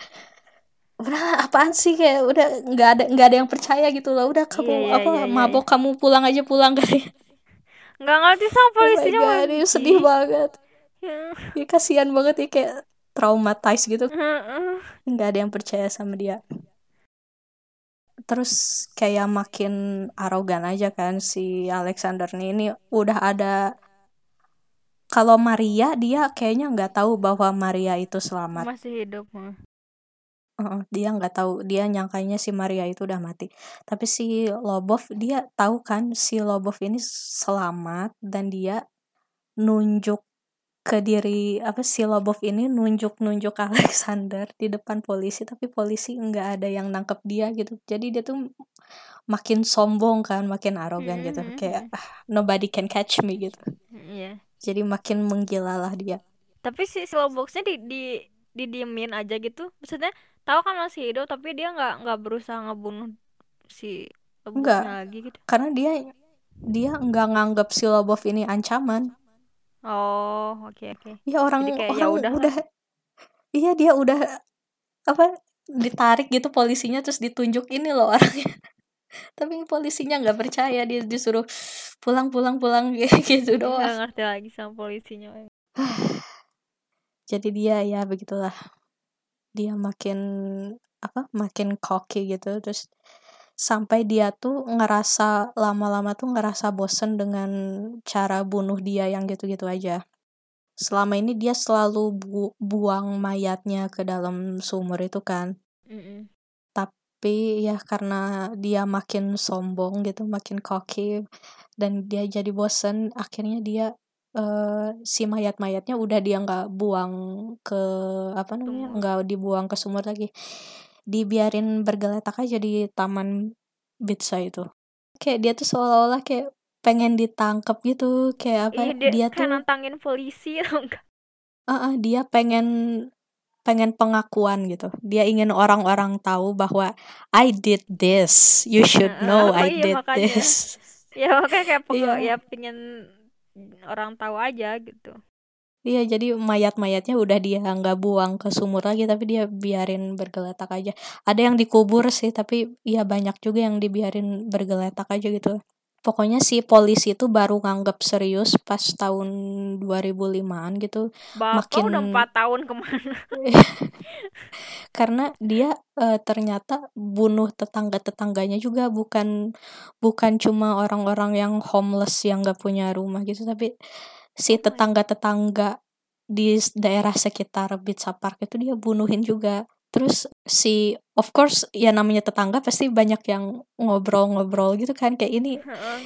udah apaan sih? Kayak udah nggak ada nggak ada yang percaya gitu loh. Udah kamu yeah, yeah, apa yeah, yeah, mabok yeah. kamu pulang aja pulang. Kali nggak ngerti sama polisinya oh God, sedih banget. Yeah. ya kasihan banget ya kayak traumatized gitu. Nggak ada yang percaya sama dia. Terus kayak makin arogan aja kan si Alexander nih. Ini udah ada kalau Maria dia kayaknya nggak tahu bahwa Maria itu selamat. Masih hidup Uh, dia nggak tahu. Dia nyangkanya si Maria itu udah mati. Tapi si Lobov dia tahu kan si Lobov ini selamat dan dia nunjuk ke diri apa si Lobov ini nunjuk-nunjuk Alexander di depan polisi tapi polisi nggak ada yang nangkep dia gitu. Jadi dia tuh makin sombong kan makin arogan gitu. Mm-hmm. kayak ah, nobody can catch me gitu. Yeah. jadi makin menggilalah dia. Tapi si Slowboxnya di di didiemin aja gitu. Maksudnya tahu kan masih hidup tapi dia nggak nggak berusaha ngebunuh si Lobovnya lagi gitu. Karena dia dia nggak nganggap si Lobov ini ancaman Oh, oke okay, oke. Okay. Ya orang Jadi kayak ya orang udah, udah Iya dia udah apa ditarik gitu polisinya terus ditunjuk ini loh orangnya. Tapi polisinya nggak percaya dia disuruh pulang pulang pulang gitu doang. Gak ngerti lagi sama polisinya. Jadi dia ya begitulah. Dia makin apa makin cocky gitu terus sampai dia tuh ngerasa lama-lama tuh ngerasa bosen dengan cara bunuh dia yang gitu-gitu aja. Selama ini dia selalu bu buang mayatnya ke dalam sumur itu kan. Mm -mm. Tapi ya karena dia makin sombong gitu, makin cocky dan dia jadi bosen, akhirnya dia uh, si mayat-mayatnya udah dia nggak buang ke apa namanya, nggak dibuang ke sumur lagi dibiarin bergeletak aja di taman Bitsa itu. Kayak dia tuh seolah-olah kayak pengen ditangkap gitu kayak apa Ih, dia, dia tuh nantangin polisi enggak uh, uh, dia pengen pengen pengakuan gitu. Dia ingin orang-orang tahu bahwa I did this. You should know uh, I iya, did makanya. this. Ya makanya kayak pokok yeah. ya pengen orang tahu aja gitu Iya, jadi mayat-mayatnya udah dia nggak buang ke sumur lagi, tapi dia biarin bergeletak aja. Ada yang dikubur sih, tapi ya banyak juga yang dibiarin bergeletak aja gitu. Pokoknya si polisi itu baru nganggap serius pas tahun 2005-an gitu. Bapak makin udah 4 tahun ke mana? Karena dia uh, ternyata bunuh tetangga-tetangganya juga bukan bukan cuma orang-orang yang homeless yang nggak punya rumah gitu, tapi si tetangga-tetangga di daerah sekitar Pizza Park itu dia bunuhin juga. Terus si of course ya namanya tetangga pasti banyak yang ngobrol-ngobrol gitu kan kayak ini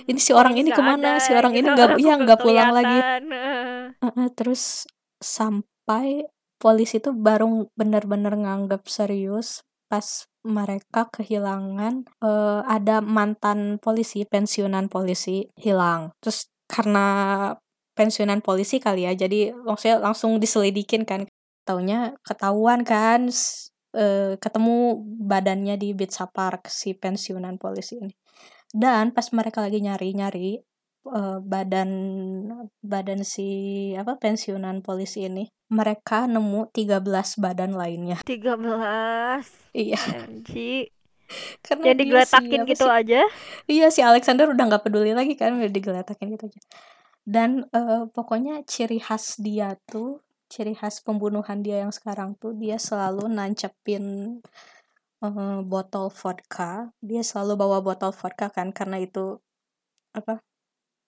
ini si orang ini ke mana ada, si orang gitu, ini nggak ya nggak pulang lagi. uh, uh, terus sampai polisi itu baru benar-benar nganggap serius pas mereka kehilangan uh, ada mantan polisi pensiunan polisi hilang. Terus karena pensiunan polisi kali ya. Jadi maksudnya langsung diselidikin kan. Taunya ketahuan kan e, ketemu badannya di Pizza Park si pensiunan polisi ini. Dan pas mereka lagi nyari-nyari e, badan badan si apa pensiunan polisi ini mereka nemu 13 badan lainnya. 13 iya. Karena jadi geletakin gitu si, aja? Iya si Alexander udah nggak peduli lagi kan udah digeletakin gitu aja dan uh, pokoknya ciri khas dia tuh ciri khas pembunuhan dia yang sekarang tuh dia selalu nancepin uh, botol vodka. Dia selalu bawa botol vodka kan karena itu apa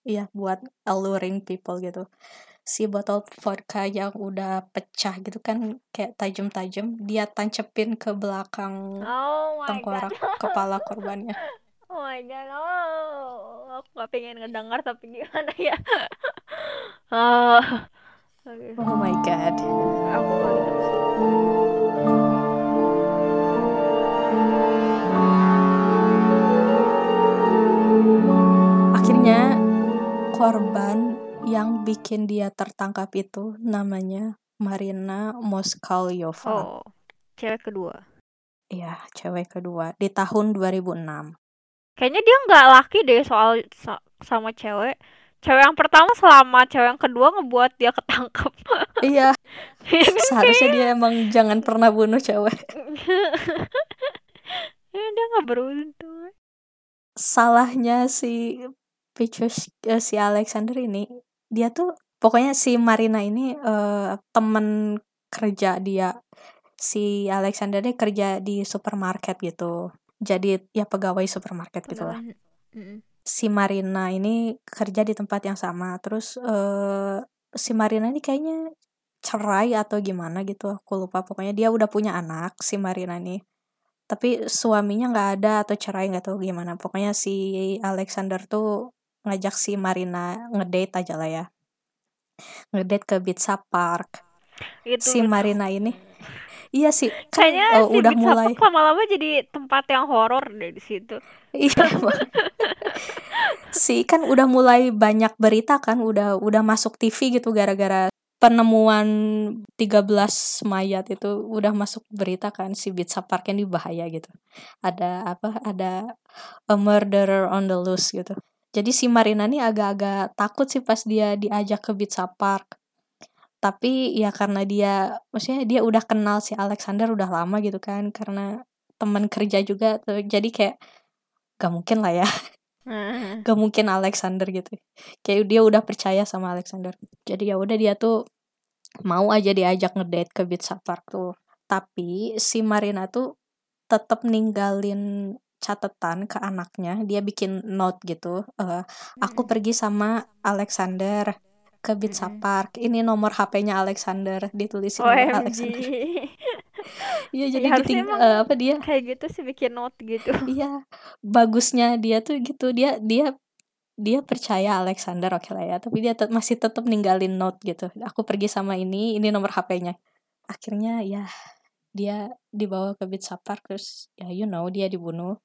iya buat alluring people gitu. Si botol vodka yang udah pecah gitu kan kayak tajam-tajam dia tancepin ke belakang oh tengkorak kepala korbannya Oh my god, oh, aku gak pengen ngedengar tapi gimana ya? oh, okay. oh my god. Aku Akhirnya korban yang bikin dia tertangkap itu namanya Marina Moskalyova. Oh, cewek kedua. Iya, cewek kedua di tahun 2006. Kayaknya dia nggak laki deh soal sa- sama cewek. Cewek yang pertama selama cewek yang kedua ngebuat dia ketangkep. iya, seharusnya dia emang jangan pernah bunuh cewek. Ya, dia nggak beruntung. Salahnya si Pichus eh, si Alexander ini, dia tuh pokoknya si Marina ini eh, temen kerja dia. Si Alexander ini kerja di supermarket gitu. Jadi ya pegawai supermarket gitu lah. Si Marina ini kerja di tempat yang sama terus eh si Marina ini kayaknya cerai atau gimana gitu aku lupa. Pokoknya dia udah punya anak si Marina ini tapi suaminya nggak ada atau cerai nggak tahu gimana. Pokoknya si Alexander tuh ngajak si Marina ngedate aja lah ya. Ngedate ke Pizza Park. Itu si gitu. Marina ini iya sih kan Kayaknya si udah mulai lama-lama jadi tempat yang horor deh di situ. Iya. emang. si kan udah mulai banyak berita kan, udah udah masuk TV gitu gara-gara penemuan 13 mayat itu udah masuk berita kan si Pizza Park ini bahaya gitu. Ada apa? Ada a murderer on the loose gitu. Jadi si Marina nih agak-agak takut sih pas dia diajak ke Pizza Park. Tapi ya karena dia maksudnya dia udah kenal si Alexander udah lama gitu kan karena teman kerja juga tuh. Jadi kayak gak mungkin lah ya. Heeh. gak mungkin Alexander gitu. Kayak dia udah percaya sama Alexander. Jadi ya udah dia tuh mau aja diajak ngedate ke Pizza Park tuh. Tapi si Marina tuh tetap ninggalin catatan ke anaknya. Dia bikin note gitu eh, aku pergi sama Alexander ke Pizza Mm-mm. Park ini nomor HP-nya Alexander ditulisin nomor OMG. Alexander iya jadi Ya, diting- eh, apa dia Kayak gitu sih bikin note gitu. Iya, bagusnya dia tuh gitu dia dia dia percaya Alexander oke lah ya, tapi dia tet- masih tetap ninggalin note gitu. Aku pergi sama ini, ini nomor HP-nya. Akhirnya ya dia dibawa ke Pizza Park terus ya you know dia dibunuh.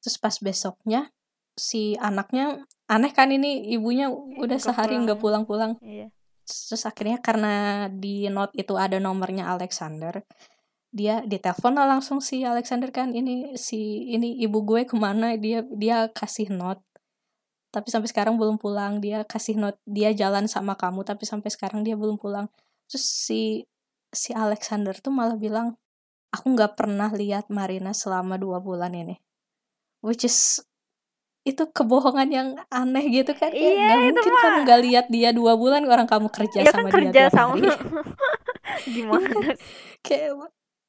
Terus pas besoknya si anaknya aneh kan ini ibunya udah Nggak sehari nggak pulang. pulang-pulang. Iya. Terus akhirnya karena di note itu ada nomornya Alexander, dia ditelepon lah langsung si Alexander kan ini si ini ibu gue ke mana dia dia kasih note tapi sampai sekarang belum pulang dia kasih note dia jalan sama kamu tapi sampai sekarang dia belum pulang terus si si Alexander tuh malah bilang aku nggak pernah lihat Marina selama dua bulan ini which is itu kebohongan yang aneh gitu kan Iya, nggak itu mungkin mah. kamu nggak lihat dia dua bulan orang kamu kerja Dia kan sama kerja dia sama. hari. Gimana? kayak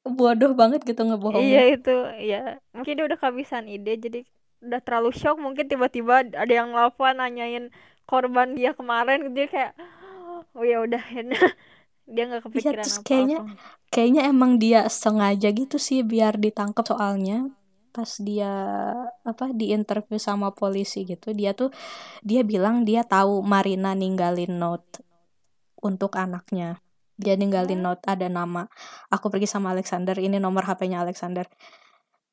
bodoh banget gitu ngebohongin. Iya itu, ya mungkin dia udah kehabisan ide jadi udah terlalu shock. Mungkin tiba-tiba ada yang nelfon nanyain korban dia kemarin. Dia kayak oh ya udah dia nggak kepikiran terus apa-apa. kayaknya kayaknya emang dia sengaja gitu sih biar ditangkap soalnya pas dia apa di interview sama polisi gitu dia tuh dia bilang dia tahu Marina ninggalin note untuk anaknya. Dia ninggalin note ada nama. Aku pergi sama Alexander ini nomor HP-nya Alexander.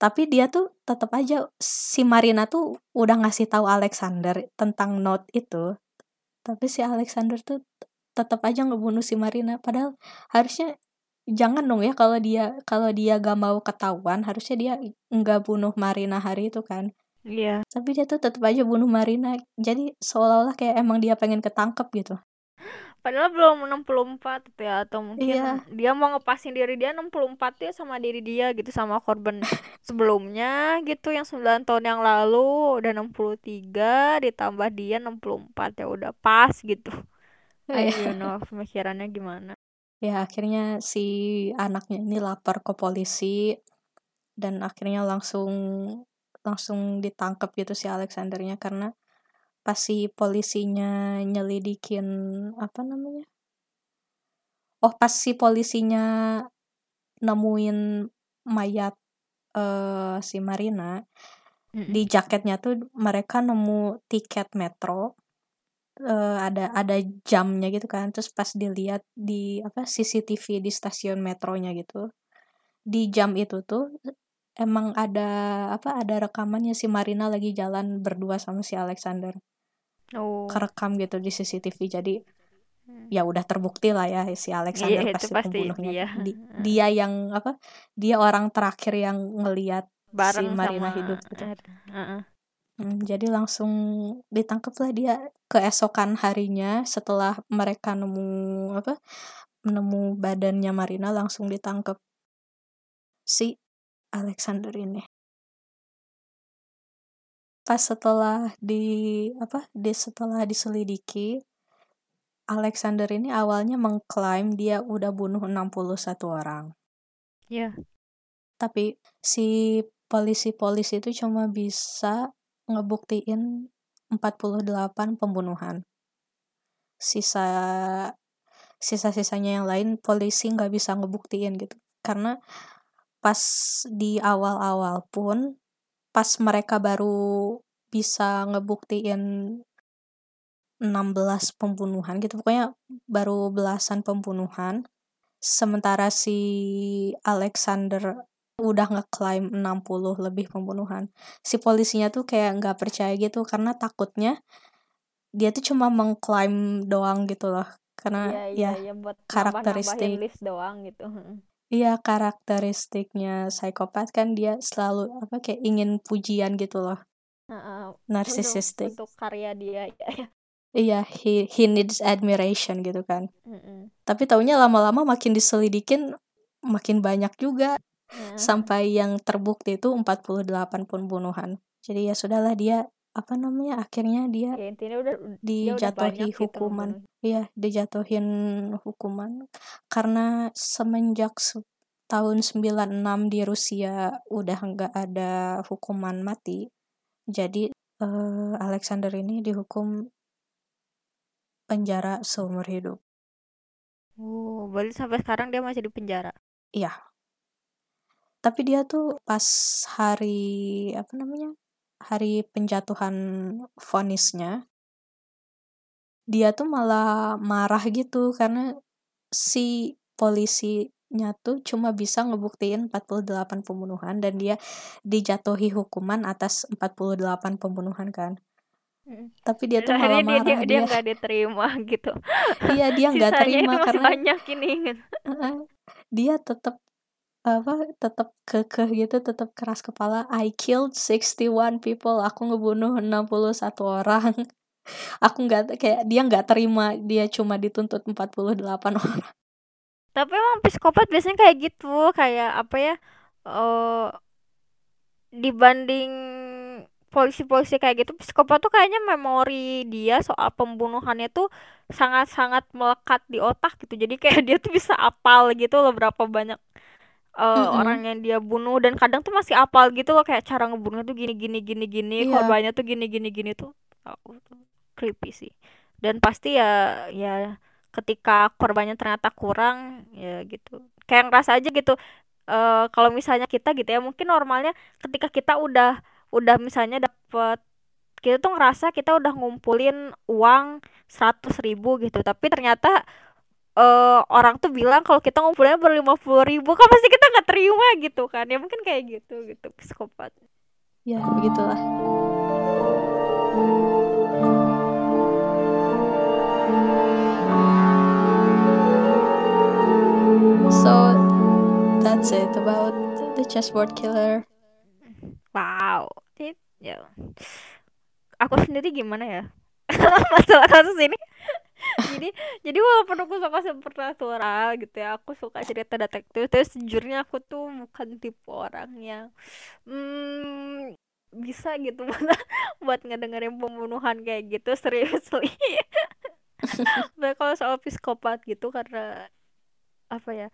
Tapi dia tuh tetap aja si Marina tuh udah ngasih tahu Alexander tentang note itu tapi si Alexander tuh tetap aja ngebunuh si Marina. Padahal harusnya jangan dong ya kalau dia kalau dia gak mau ketahuan harusnya dia nggak bunuh Marina hari itu kan Iya. tapi dia tuh tetap aja bunuh Marina jadi seolah-olah kayak emang dia pengen ketangkep gitu Padahal belum 64 gitu ya atau mungkin Iya. dia mau ngepasin diri dia 64 ya sama diri dia gitu sama korban sebelumnya gitu yang 9 tahun yang lalu udah 63 ditambah dia 64 ya udah pas gitu. I Iya. don't know pemikirannya gimana. Ya akhirnya si anaknya ini lapor ke polisi dan akhirnya langsung langsung ditangkap gitu si Alexandernya karena pas si polisinya nyelidikin apa namanya oh pas si polisinya nemuin mayat eh si Marina Mm-mm. di jaketnya tuh mereka nemu tiket metro eh, ada ada jamnya gitu kan terus pas dilihat di apa CCTV di stasiun metronya gitu di jam itu tuh emang ada apa ada rekamannya si Marina lagi jalan berdua sama si Alexander Oh. kerekam gitu di CCTV jadi Hmm. ya udah terbukti lah ya si Alexander Iya, itu pasti pasti pembunuhnya dia. Di- Heeh. dia yang apa dia orang terakhir yang ngelihat si Marina sama hidup gitu Ed. Heeh. Hmm, jadi langsung ditangkap lah dia keesokan harinya setelah mereka nemu apa nemu badannya Marina langsung ditangkap si Alexander ini pas setelah di apa di setelah diselidiki Alexander ini awalnya mengklaim dia udah bunuh 61 orang Iya. tapi si polisi-polisi itu cuma bisa ngebuktiin 48 pembunuhan. Sisa sisa-sisanya yang lain polisi nggak bisa ngebuktiin gitu. Karena pas di awal-awal pun pas mereka baru bisa ngebuktiin 16 pembunuhan gitu pokoknya baru belasan pembunuhan sementara si Alexander udah ngeklaim 60 lebih pembunuhan si polisinya tuh kayak nggak percaya gitu karena takutnya dia tuh cuma mengklaim doang gitu loh karena Iya, iya, ya iya buat karakteristik. nambah-nambahin list doang gitu. Iya karakteristiknya psikopat kan dia selalu apa kayak ingin pujian gitu loh Heeh. Untuk, narsisistik untuk karya dia. ya. iya he he needs admiration gitu kan Heeh. tapi taunya lama-lama makin diselidikin makin banyak juga Sampai yang terbukti itu 48 pembunuhan jadi ya sudahlah dia apa namanya akhirnya dia Ya intinya udah udah dijatuhi gitu hukuman. iya dijatuhin hukuman. Karena semenjak se- tahun 96 di Rusia udah nggak ada hukuman mati jadi eh, Alexander ini dihukum penjara seumur hidup. Oh, berarti sampai sekarang dia masih di penjara. iya tapi dia tuh pas hari apa namanya hari penjatuhan vonisnya dia tuh malah marah gitu karena si polisinya tuh cuma bisa ngebuktiin 48 pembunuhan dan dia dijatuhi hukuman atas 48 pembunuhan kan Mm. tapi dia tuh malah akhirnya dia dia marah dia nggak diterima gitu. iya dia nggak terima itu masih karena banyak ini. gitu. Dia tetap apa tetap kekeh gitu tetap keras kepala. I killed 61 people. Aku ngebunuh 61 orang. Aku nggak kayak dia nggak terima. Dia cuma dituntut 48 orang. Tapi emang psikopat biasanya kayak gitu, kayak apa ya? eh dibanding polisi-polisi kayak gitu, psikopat tuh kayaknya memori dia soal pembunuhannya tuh sangat-sangat melekat di otak gitu. Jadi kayak dia tuh bisa apal gitu loh berapa banyak eh, Mm-mm. orang yang dia bunuh dan kadang tuh masih apal gitu loh kayak cara ngebunuhnya tuh gini gini gini gini, Iya. korbannya tuh gini gini gini tuh. Aku tuh creepy sih. Dan pasti ya ya ketika korbannya ternyata kurang ya gitu. Kayak ngerasa aja gitu eh kalau misalnya kita gitu ya mungkin normalnya ketika kita udah udah misalnya dapet kita tuh ngerasa kita udah ngumpulin uang seratus ribu gitu tapi ternyata eh orang tuh bilang kalau kita ngumpulinnya baru lima puluh ribu kan pasti kita nggak terima gitu kan. Ya mungkin kayak gitu gitu psikopat. Ya begitulah. So that's it about the chessboard killer. Wow It- ya. Aku sendiri gimana ya? Masalah kasus ini jadi jadi walaupun aku suka supernatural gitu ya aku suka cerita detektif tapi sejujurnya aku tuh bukan tipe orang yang hmm, bisa gitu buat buat ngedengerin pembunuhan kayak gitu seriously Nah, kalau soal psikopat gitu karena apa ya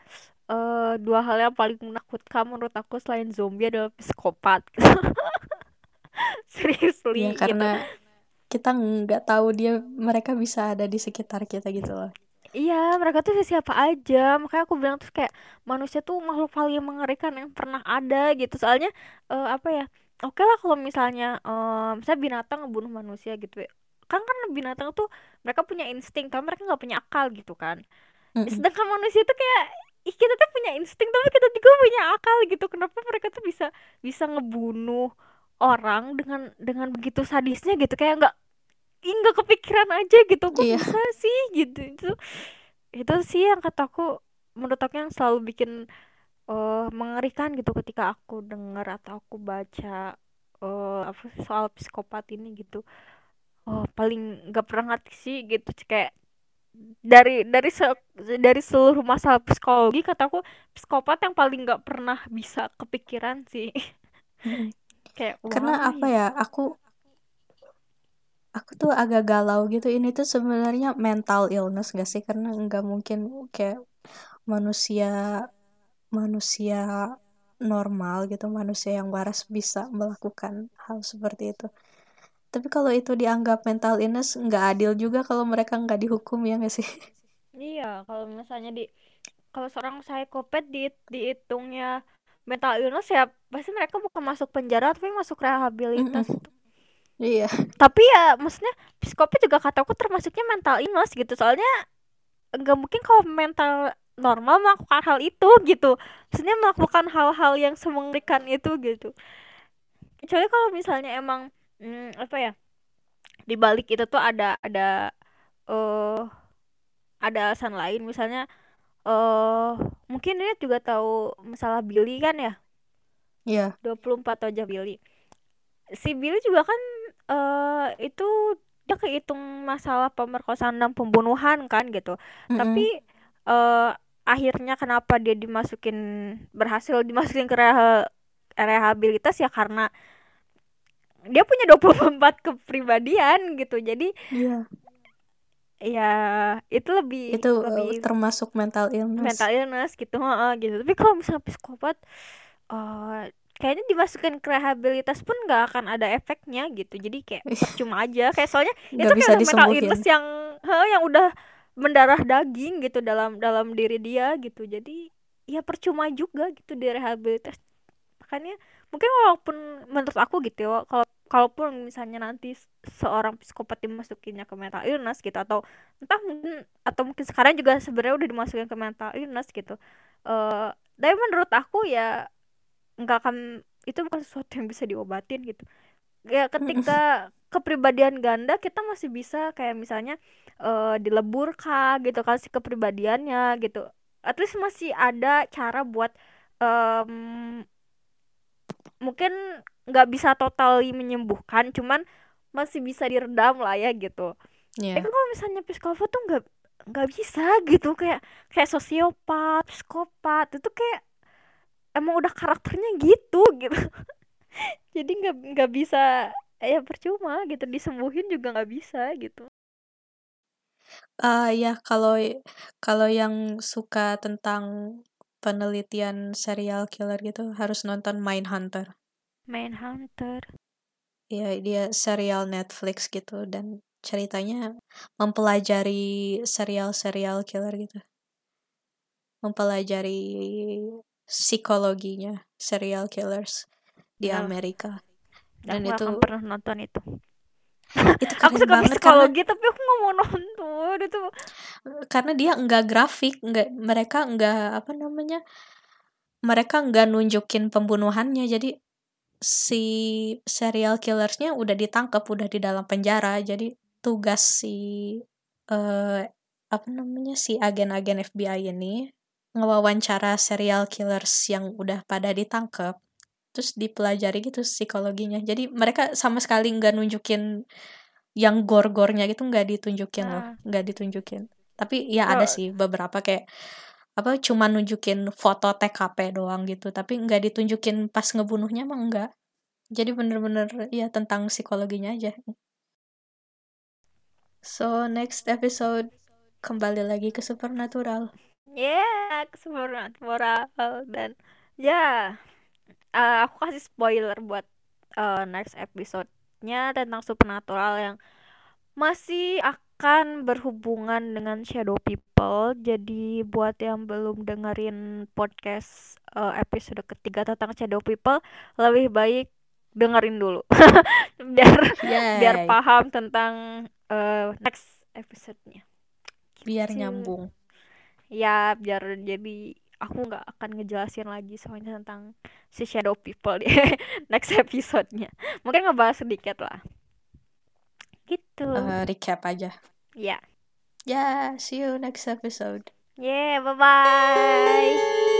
eh dua hal yang paling menakutkan menurut aku selain zombie adalah psikopat seriously ya gitu. Kita nggak tahu dia mereka bisa ada di sekitar kita gitu loh Iya, mereka tuh siapa aja. Makanya aku bilang tuh kayak manusia tuh makhluk paling mengerikan yang pernah ada gitu. Soalnya eh, apa ya? Oke lah kalau misalnya eh, misalnya binatang ngebunuh manusia gitu ya. Kan kan binatang tuh mereka punya insting, tapi mereka nggak punya akal gitu kan. Sedangkan manusia tuh kayak ih kita tuh punya insting tapi kita juga punya akal gitu. Kenapa mereka tuh bisa bisa ngebunuh orang dengan dengan begitu sadisnya gitu. Kayak nggak nggak kepikiran aja gitu. Kok Iya. bisa sih gitu? Itu itu sih yang kataku menurut aku yang selalu bikin uh, mengerikan gitu ketika aku dengar atau aku baca uh, apa sih, soal psikopat ini gitu. Oh paling nggak pernah ngerti sih gitu. Kayak dari dari se, dari seluruh masalah psikologi kataku psikopat yang paling nggak pernah bisa kepikiran sih kayak karena why? apa ya aku aku tuh agak galau gitu. Ini tuh sebenarnya mental illness gak sih? Karena nggak mungkin kayak manusia manusia normal gitu manusia yang waras bisa melakukan hal seperti itu. Tapi kalau itu dianggap mental illness nggak adil juga kalau mereka nggak dihukum ya nggak sih? Iya kalau misalnya di kalau seorang psikopat di dihitungnya mental illness ya pasti mereka bukan masuk penjara tapi masuk rehabilitas Mm-mm. iya. Tapi ya maksudnya psikopat juga kataku termasuknya mental illness gitu. Soalnya nggak mungkin kalau mental normal melakukan hal itu gitu. Maksudnya melakukan hal-hal yang semengerikan itu gitu. Kecuali kalau misalnya emang hmm, apa ya di balik itu tuh ada ada eh uh, ada alasan lain. Misalnya uh, mungkin dia juga tahu masalah Billy kan ya Iya. 24 aja Billy si Billy juga kan eh uh, itu dia kehitung masalah pemerkosaan dan pembunuhan kan gitu Mm-mm. tapi eh uh, akhirnya kenapa dia dimasukin berhasil dimasukin ke reha, rehabilitas ya karena dia punya 24 kepribadian gitu jadi Iya. Ya itu lebih itu uh, lebih termasuk mental illness. mental illness gitu heeh, gitu. Tapi kalau misalnya psikopat uh, kayaknya dimasukin ke rehabilitas pun nggak akan ada efeknya gitu. Jadi kayak percuma aja. Kayak soalnya itu nggak bisa kayak mental illness yang heh, yang udah mendarah daging gitu dalam dalam diri dia gitu. Jadi ya percuma juga gitu di rehabilitas. Makanya mungkin walaupun menurut aku gitu ya kalau kalaupun misalnya nanti seorang psikopat dimasukinnya ke mental illness gitu atau entah mungkin atau mungkin sekarang juga sebenarnya udah dimasukin ke mental illness gitu uh, tapi menurut aku ya nggak akan itu bukan sesuatu yang bisa diobatin gitu. Ya ketika kepribadian ganda kita masih bisa kayak misalnya uh, dilebur kah gitu kasih kepribadiannya gitu. At least masih ada cara buat um, mungkin nggak bisa totally menyembuhkan cuman masih bisa diredam lah ya gitu. Yeah. kan kalau misalnya psikopat tuh nggak nggak bisa gitu. Kayak kayak sosiopat psikopat itu kayak emang udah karakternya gitu gitu. Jadi nggak nggak bisa ya percuma gitu. Disembuhin juga nggak bisa gitu. Uh, ya kalau kalau yang suka tentang penelitian serial killer gitu harus nonton Mindhunter. Mindhunter. Ya, dia serial Netflix gitu dan ceritanya mempelajari serial-serial killer gitu. Mempelajari psikologinya serial killers di Ya. Amerika. Dan aku itu akan pernah nonton itu itu aku suka banget karena psikologi tapi aku nggak mau nonton itu karena dia enggak grafik, enggak mereka enggak apa namanya? Mereka enggak nunjukin pembunuhannya. Jadi si serial killersnya udah ditangkap, udah di dalam penjara. Jadi tugas si eh apa namanya? si agen-agen FBI ini ngewawancara serial killers yang udah pada ditangkap. Terus dipelajari gitu psikologinya. Jadi mereka sama sekali nggak nunjukin yang gor-gornya gitu nggak ditunjukin loh, Nah. nggak ditunjukin. Tapi ya ada Oh. sih beberapa kayak apa cuma nunjukin foto TKP doang gitu, tapi nggak ditunjukin pas ngebunuhnya mah enggak. Jadi bener-bener ya tentang psikologinya aja. So next episode kembali lagi ke supernatural. Yeah, supernatural dan ya eh, aku kasih spoiler buat eh, next episode-nya tentang supernatural yang masih akan berhubungan dengan shadow people. Jadi buat yang belum dengerin podcast eh, episode ketiga tentang shadow people, lebih baik dengerin dulu biar biar Yay. paham tentang eh, next episode-nya. Biar Gitu. nyambung. ya biar jadi aku nggak akan ngejelasin lagi soalnya tentang si shadow people di next episode-nya. Mungkin ngebahas sedikit lah. Gitu. Eh, recap aja. ya. Ya, see you next episode. yeah bye bye